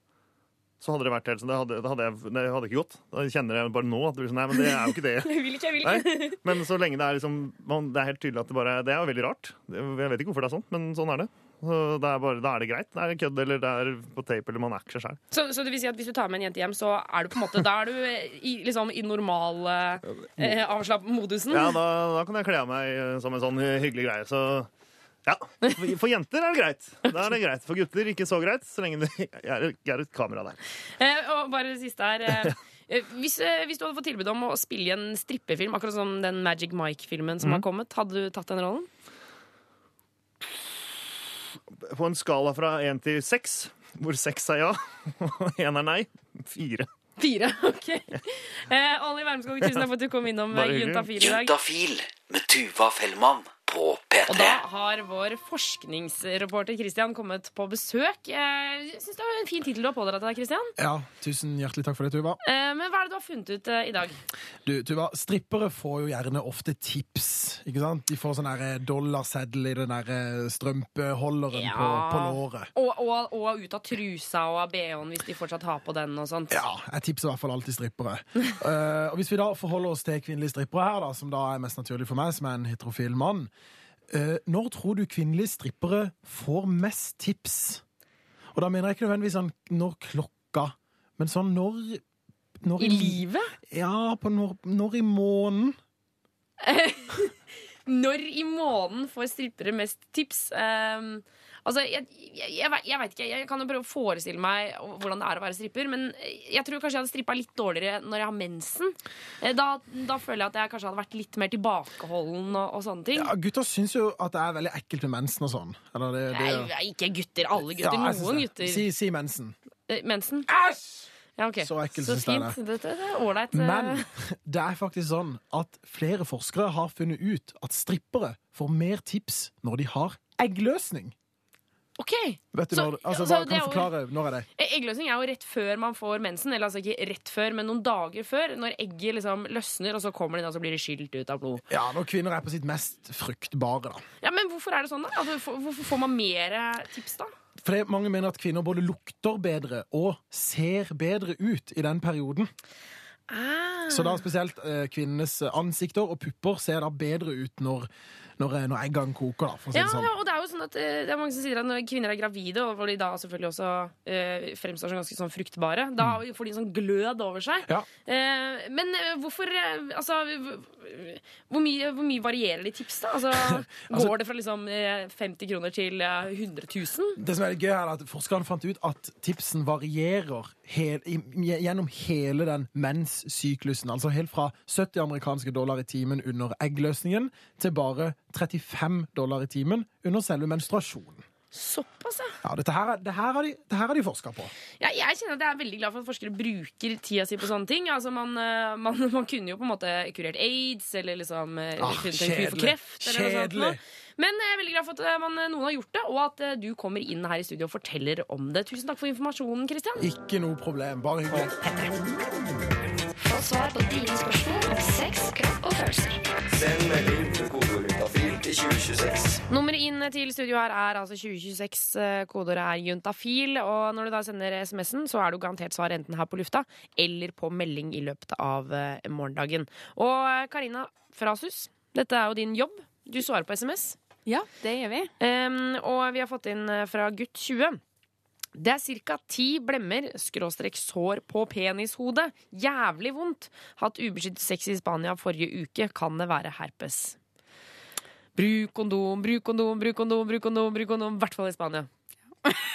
så hadde det vært helt sånn, det hadde, det hadde, jeg, det hadde ikke gått. Da kjenner jeg bare nå at det blir sånn, nei, men det er jo ikke det. Jeg vil ikke, jeg vil ikke. Nei, men så lenge det er liksom man, Det er helt tydelig at det bare Det er jo veldig rart. Jeg vet ikke hvorfor det er sånn, men sånn er det. Det er bare, da er det greit. Det er kødd, eller det er på tape, eller man er ikke seg sjøl. Så, så det vil si at hvis du tar med en jente hjem, så er du på en måte Da er du i, liksom, i normal eh, avslapp-modusen? Ja, da, da kan jeg kle av meg eh, som en sånn eh, hyggelig greie. Så ja. For, jenter er det greit. Da er det greit. For gutter ikke så greit, så lenge det er, er et kamera der. Eh, og bare det siste her eh, eh, hvis, eh, hvis du hadde fått tilbud om å spille i en strippefilm, akkurat som den Magic Mike-filmen som mm. har kommet, hadde du tatt den rollen? På en skala fra én til seks, hvor seks er ja og én er nei, fire. Fire, OK. Eh, Olli Wermskog, tusen takk for at du kom innom eh. Juntafil i dag. Juntafil med Tuva Fellmann på P3. Og da har vår forskningsreporter Christian kommet på besøk. Jeg syns det var en fin tittel du har pådratt deg, Christian. Ja, tusen hjertelig takk for det, Tuva. Eh, Men hva er det du har funnet ut eh, i dag? Du, Tuva, strippere får jo gjerne ofte tips, ikke sant? De får sånn eh, dollarseddel i den der strømpeholderen strømpeholderen på, på låret. Og, og, og ut av trusa og av BH-en hvis de fortsatt har på den og sånt. Ja, jeg tipser i hvert fall alltid strippere. uh, og hvis vi da forholder oss til kvinnelige strippere her, da, som da er mest naturlig for meg, som er en heterofil mann, eh, når tror du kvinnelige strippere får mest tips? Og da mener jeg ikke nødvendigvis sånn når klokka, men sånn når, når I livet? Ja, på når, når i måneden. Når i måneden får strippere mest tips? Um, altså, jeg, jeg, jeg, vet ikke. Jeg kan jo prøve å forestille meg hvordan det er å være stripper, men jeg tror kanskje jeg hadde strippa litt dårligere når jeg har mensen. Eh, Da, da føler jeg at jeg kanskje hadde vært litt mer tilbakeholden og, og sånne ting. Ja, gutter syns jo at det er veldig ekkelt med mensen og sånn. Eller det, det, Nei, ikke gutter. Alle gutter. Ja, Noen gutter. Si, si mensen. Eh, Mensen? Æsj! Ja, okay. Så ekkelt syns jeg det. Det er eh. Men det er faktisk sånn at flere forskere har funnet ut at strippere får mer tips når de har eggløsning. OK. Vet du Så- når, altså, hva, kan du forklare når er det? Eh, Eggløsning er jo rett før man får mensen. Eller altså ikke rett før, men noen dager før. Når egget liksom løsner, og så kommer det inn, og så blir det skylt ut av blod. Ja, Når kvinner er på sitt mest fruktbare. da. Ja, Men hvorfor er det sånn, da? Altså, for- hvorfor får man mer tips, da? Fordi Mange mener at kvinner både lukter bedre og ser bedre ut i den perioden. Ah. Så da spesielt eh, kvinnenes ansikter og pupper ser da bedre ut når, når, eh, når eggene koker. da, for å si Ja, det sånn. ja, og det er jo sånn at eh, det er mange som sier at når kvinner er gravide, og hvor de da selvfølgelig også eh, fremstår som ganske sånn fruktbare, da får de en sånn glød over seg. Mm. Ja. Eh, men eh, hvorfor Altså, hvor mye, hvor mye varierer de tips, da? Altså, Altså- går det fra liksom eh, 50 kroner til eh, 100 000? Det som er gøy er at Forskerne fant ut at tipsen varierer hel, gjennom hele den menssyklusen. Altså helt fra 70 amerikanske dollar i timen under eggløsningen til bare 35 dollar i timen under selve menstruasjonen. Såpass, ja. Ja, dette her, er- det her har de, det her har de forska på. Ja, jeg kjenner at jeg er veldig glad for at forskere bruker tida si på sånne ting. Altså, man, eh, man, man kunne jo på en måte kurert aids, eller liksom eh, Ah, funnet en kur for kjedelig. kreft. Eller Kjedelig. Men jeg er veldig glad for at eh, man, noen har gjort det, og at du kommer inn her i studio og forteller om det. Tusen takk for informasjonen, Kristian. Ikke noe problem. Bare hyggelig. Få svar på dine spørsmål om sex, kropp og følelser. Til 2026. Nummeret inn til studio her er altså 2026. eh, Kodeordet er juntafil. Og når du da sender SMS-en, så er du garantert svar enten her på lufta eller på melding i løpet av eh, morgendagen. Og eh, Karina Frasus, dette er jo din jobb. Du svarer på SMS. Ja, det gjør vi. Um, og vi har fått inn fra gutt 20. Det er ca. ti blemmer, skråstrek sår på penishodet. Jævlig vondt. Hatt ubeskyttet sex i Spania forrige uke. Kan det være herpes? Bruk kondom, bruk kondom, bruk kondom, bruk kondom. bruk kondom, I hvert fall i Spania.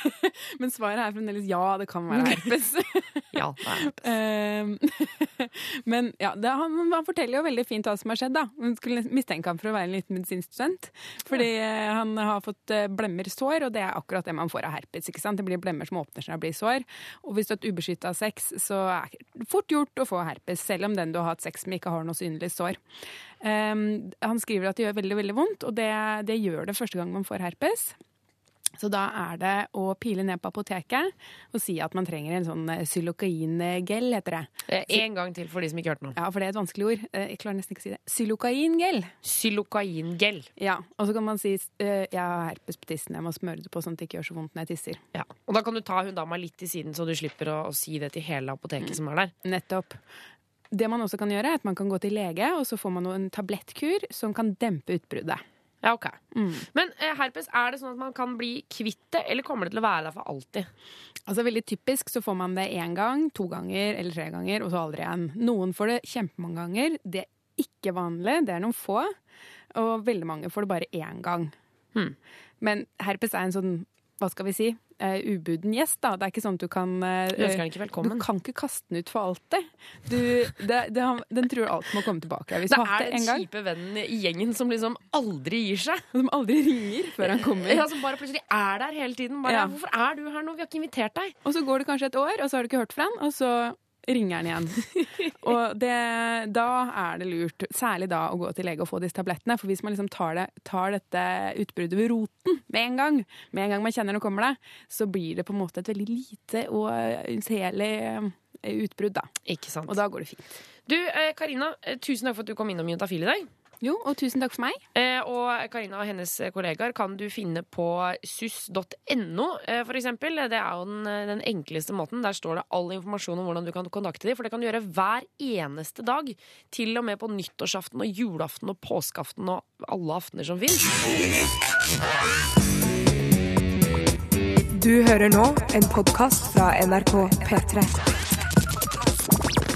Men svaret er fremdeles ja, det kan være herpes. ja, det er herpes. Men ja, det, han, han forteller jo veldig fint hva som har skjedd. da. Man skulle mistenke ham for å være en liten medisinstudent. Fordi ja. han har fått eh, blemmer sår, og det er akkurat det man får av herpes. ikke sant? Det blir blemmer som åpner seg og blir sår. Og hvis du har hatt ubeskytta sex, så er det fort gjort å få herpes, selv om den du har hatt sex med, ikke har noe synlig sår. Um, han skriver at det gjør veldig veldig vondt, og det, det gjør det første gang man får herpes. Så da er det å pile ned på apoteket og si at man trenger en sånn eh, xylokain-gel, heter det. Eh, En gang til for de som ikke hørte noe. Ja, for det er et vanskelig ord. Eh, Jeg klarer nesten ikke å si det. Xylokain-gel. Xylokain-gel. Ja, og så kan man si eh, jeg har herpes på tissen, jeg må smøre det på sånn at det ikke gjør så vondt når jeg tisser. Ja. Og da kan du ta hun dama litt til siden, så du slipper å, å si det til hele apoteket som er der. Nettopp. Det man også kan gjøre, er at man kan gå til lege, og så får man en tablettkur som kan dempe utbruddet. Ja, ok. Men eh, herpes, er det sånn at man kan bli kvitt det, eller kommer det til å være der for alltid? Altså Veldig typisk så får man det én gang, to ganger eller tre ganger, og så aldri igjen. Noen får det kjempemange ganger. Det er ikke vanlig, det er noen få. Og veldig mange får det bare én gang. Mm. Men herpes er en sånn, hva skal vi si, uh, ubuden gjest, da. Det er ikke sånn at du kan uh, ikke. Du kan ikke kaste den ut for alltid. Du, det, det, den tror alt må komme tilbake. Det er den en kjipe vennen i gjengen som liksom aldri gir seg. Som aldri ringer før han kommer. Ja, Som bare plutselig er der hele tiden. Bare, Ja. 'Hvorfor er du her nå? Vi har ikke invitert deg.' Og så går det kanskje et år, og så har du ikke hørt fra han, og så ringer den igjen. Og det, da er det lurt, særlig da, å gå til lege og få disse tablettene. For hvis man liksom tar, det, tar dette utbruddet ved roten med en gang, med en gang man kjenner det kommer det, så blir det på en måte et veldig lite og unnseelig utbrudd, da. Ikke sant. Og da går det fint. Du, eh, Karina, eh, tusen takk for at du kom innom Juntafil i dag. Jo, og tusen takk for meg. Eh, og Karina og hennes kollegaer kan du finne på suss.no, eh, for eksempel. Det er jo den, eh, den enkleste måten. Der står det all informasjon om hvordan du kan kontakte dem, for det kan du gjøre hver eneste dag. Til og med på nyttårsaften og julaften og påskeaften og alle aftener som fins. Du hører nå en podkast fra NRK P3.